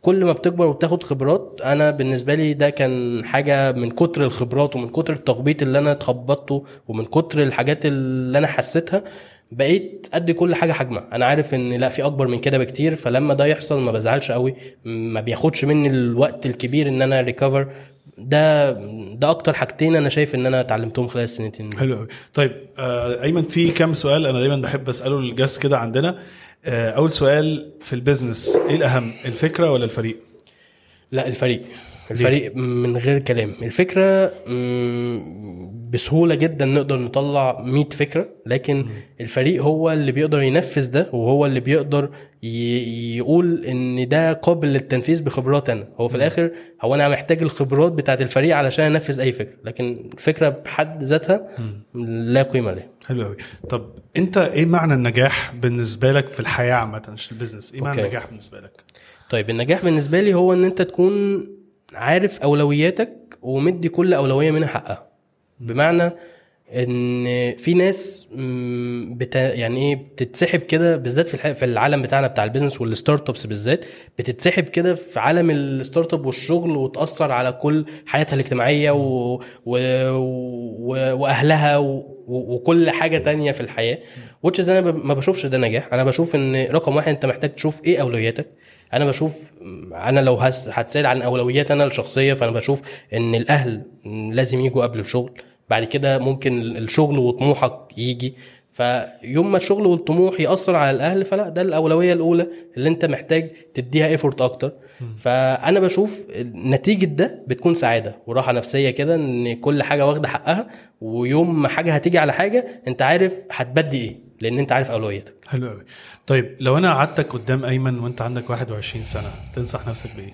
كل ما بتكبر وبتاخد خبرات أنا بالنسبة لي ده كان حاجة من كتر الخبرات ومن كتر التخبيط اللي أنا اتخبطته ومن كتر الحاجات اللي أنا حسيتها بقيت أدي كل حاجة حجمها أنا عارف إن لا في أكبر من كده بكتير فلما ده يحصل ما بزعلش قوي ما بياخدش مني الوقت الكبير إن أنا recover ده ده أكتر حاجتين أنا شايف إن أنا اتعلمتهم خلال السنتين حلو قوي طيب آه أيمن في كام سؤال أنا دايما بحب أسأله للجاس كده عندنا. آه أول سؤال في ال business إيه الأهم الفكرة ولا الفريق؟ لا الفريق. الفريق. من غير كلام. الفكرة بسهولة جدا نقدر نطلع 100 فكرة لكن الفريق هو اللي بيقدر ينفذ ده وهو اللي بيقدر يقول إن ده قابل للتنفيذ بخبرات أنا. هو في الآخر هو أنا محتاج الخبرات بتاعت الفريق علشان أنفذ أي فكرة لكن الفكرة بحد ذاتها لا قيمة لها حلو قوي طب أنت إيه معنى النجاح بالنسبة لك في الحياة عامة مش ال business؟ إيه معنى okay. النجاح بالنسبة لك؟ طيب النجاح بالنسبة لي هو إن أنت تكون عارف أولوياتك ومدي كل أولوية منها حقها. بمعنى إن في ناس بتا يعني إيه بتتسحب كده بالذات في في العالم بتاعنا بتاع ال business وال startups بالذات بتتسحب كده في عالم ال startup والشغل وتأثر على كل حياتها الاجتماعية و... و... و... وأهلها و... وكل حاجة تانية في الحياة بس أنا ما بشوفش ده نجاح. أنا بشوف إن رقم واحد أنت محتاج تشوف إيه أولوياتك. أنا بشوف أنا لو هتسأل عن اولويات أنا الشخصية فأنا بشوف إن الأهل لازم يجوا قبل الشغل. بعد كده ممكن الشغل وطموحك يجي. فيوم ما الشغل والطموح يأثر على الأهل فلا ده الأولوية الأولى اللي أنت محتاج تديها ايفورت أكتر. فأنا بشوف نتيجة ده بتكون سعادة وراحة نفسية كده إن كل حاجة واخدة حقها ويوم ما حاجة هتيجي على حاجة أنت عارف هتبدي إيه لأن أنت عارف اولوياتك حلو قوي طيب لو أنا قعدتك قدام أيمن وأنت عندك 21 سنة تنصح نفسك بإيه؟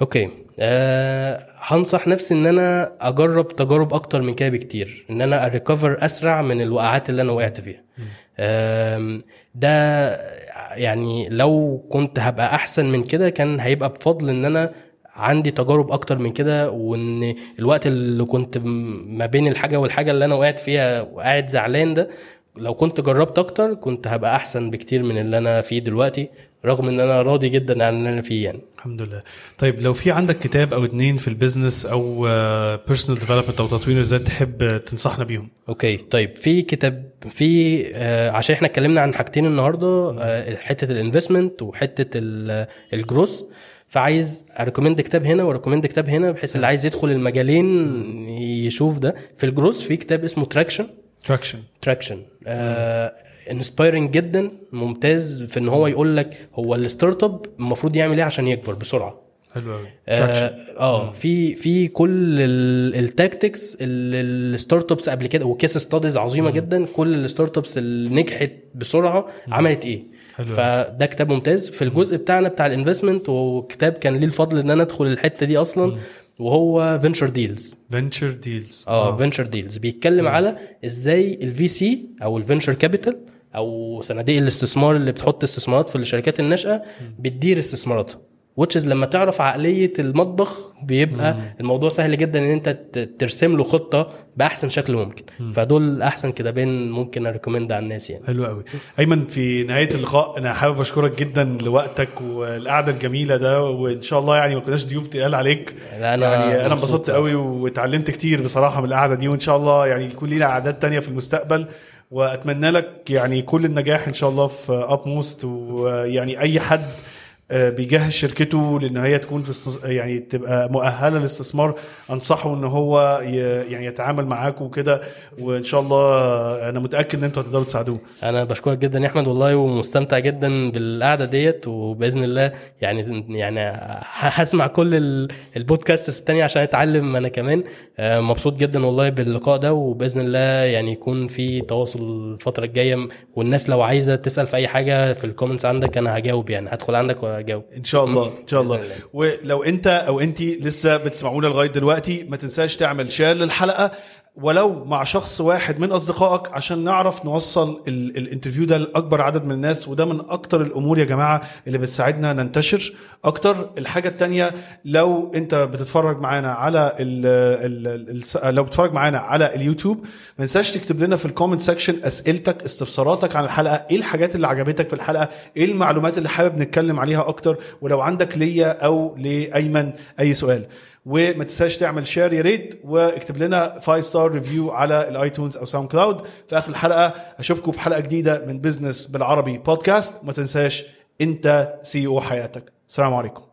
أوكي. أه هنصح نفسي إن أنا أجرب تجارب أكتر من كده بكتير. إن أنا أريكفر أسرع من الوقعات اللي أنا وقعت فيها. ده يعني لو كنت هبقى أحسن من كده كان هيبقى بفضل إن أنا عندي تجارب أكتر من كده وإن الوقت اللي كنت ما بين الحاجة والحاجة اللي أنا وقعت فيها وقاعد زعلان ده لو كنت جربت أكتر كنت هبقى أحسن بكتير من اللي أنا فيه دلوقتي. رغم إن أنا راضي جدا عن اللي أنا فيه يعني. الحمد لله. طيب لو في عندك كتاب أو اتنين في ال business أو personal development أو تطوير إزاي تحب تنصحنا بيهم؟ okay. طيب في كتاب في آه عشان إحنا اتكلمنا عن حاجتين النهارده آه حتة ال investment وحتة ال- الجروس فعايز أ recommend كتاب هنا وأ recommend كتاب هنا بحيث اللي عايز يدخل المجالين يشوف ده. في الجروس في كتاب اسمه Traction Traction Traction inspiring جدا ممتاز في إن هو يقول لك هو ال startup المفروض يعمل إيه عشان يكبر بسرعة. حلو قوي آه آه، في في كل ال tactics ال startups قبل كده و case studies عظيمة جدا كل ال startups اللي نجحت بسرعة عملت إيه. حلو. فده كتاب ممتاز. في الجزء بتاعنا بتاع ال investment وكتاب كان ليه الفضل إن أنا أدخل الحتة دي أصلا وهو فينشر ديلز فينشر ديلز آه فينشر ديلز بيتكلم على إزاي ال VC أو ال venture capital أو صناديق الاستثمار اللي بتحط استثمارات في الشركات الناشئة بتدير استثماراتها إزاي لما تعرف عقلية المطبخ بيبقى الموضوع سهل جدا إن أنت ترسم له خطة بأحسن شكل ممكن. فدول احسن كتابين ممكن أ recommend على الناس يعني. حلو قوي. أيمن في نهاية اللقاء أنا حابب أشكرك جدا لوقتك والقعدة الجميلة ده وإن شاء الله يعني ما كناش ضيوف تقال عليك. لا، أنا يعني أنا انبسطت قوي واتعلمت كتير بصراحة من القعدة دي وإن شاء الله يعني يكون لينا قعدات تانية في المستقبل. وأتمنى لك يعني كل النجاح إن شاء الله في Upmost ويعني أي حد بيجهز شركته لإن هي تكون يعني تبقى مؤهلة للاستثمار. أنصحه إن هو يعني يتعامل معاكم وكده وإن شاء الله أنا متأكد إن أنتوا هتقدروا تساعدوه. أنا بشكرك جدا يا أحمد والله ومستمتع جدا بالقعدة ديت وبإذن الله يعني يعني هسمع كل ال- البودكاست التانية عشان أتعلم أنا كمان. آه، مبسوط جدا والله باللقاء ده وبإذن الله يعني يكون في تواصل الفترة الجاية والناس لو عايزة تسأل في أي حاجة في ال comments عندك أنا هجاوب يعني هدخل عندك وهجاوب إن شاء الله إن شاء الله. ولو أنت أو انت لسه بتسمعونا لغاية دلوقتي ما تنساش تعمل share للحلقة. ولو مع شخص واحد من أصدقائك عشان نعرف نوصل ال- ال interview ده لأكبر عدد من الناس وده من أكتر الأمور يا جماعة اللي بتساعدنا ننتشر أكتر. الحاجة التانية لو أنت بتتفرج معانا على ال ال ال لو بتتفرج معانا على اليوتيوب ما تنساش تكتب لنا في ال comment section أسئلتك استفساراتك عن الحلقة إيه الحاجات اللي عجبتك في الحلقة إيه المعلومات اللي حابب نتكلم عليها أكتر ولو عندك ليا أو لأيمن أي سؤال. وما تنساش تعمل share يا ريت واكتب لنا 5 star review على ال iTunes أو SoundCloud في آخر الحلقة أشوفكم في حلقة جديدة من Business بالعربي بودكاست ما تنساش أنت CEO حياتك. السلام عليكم.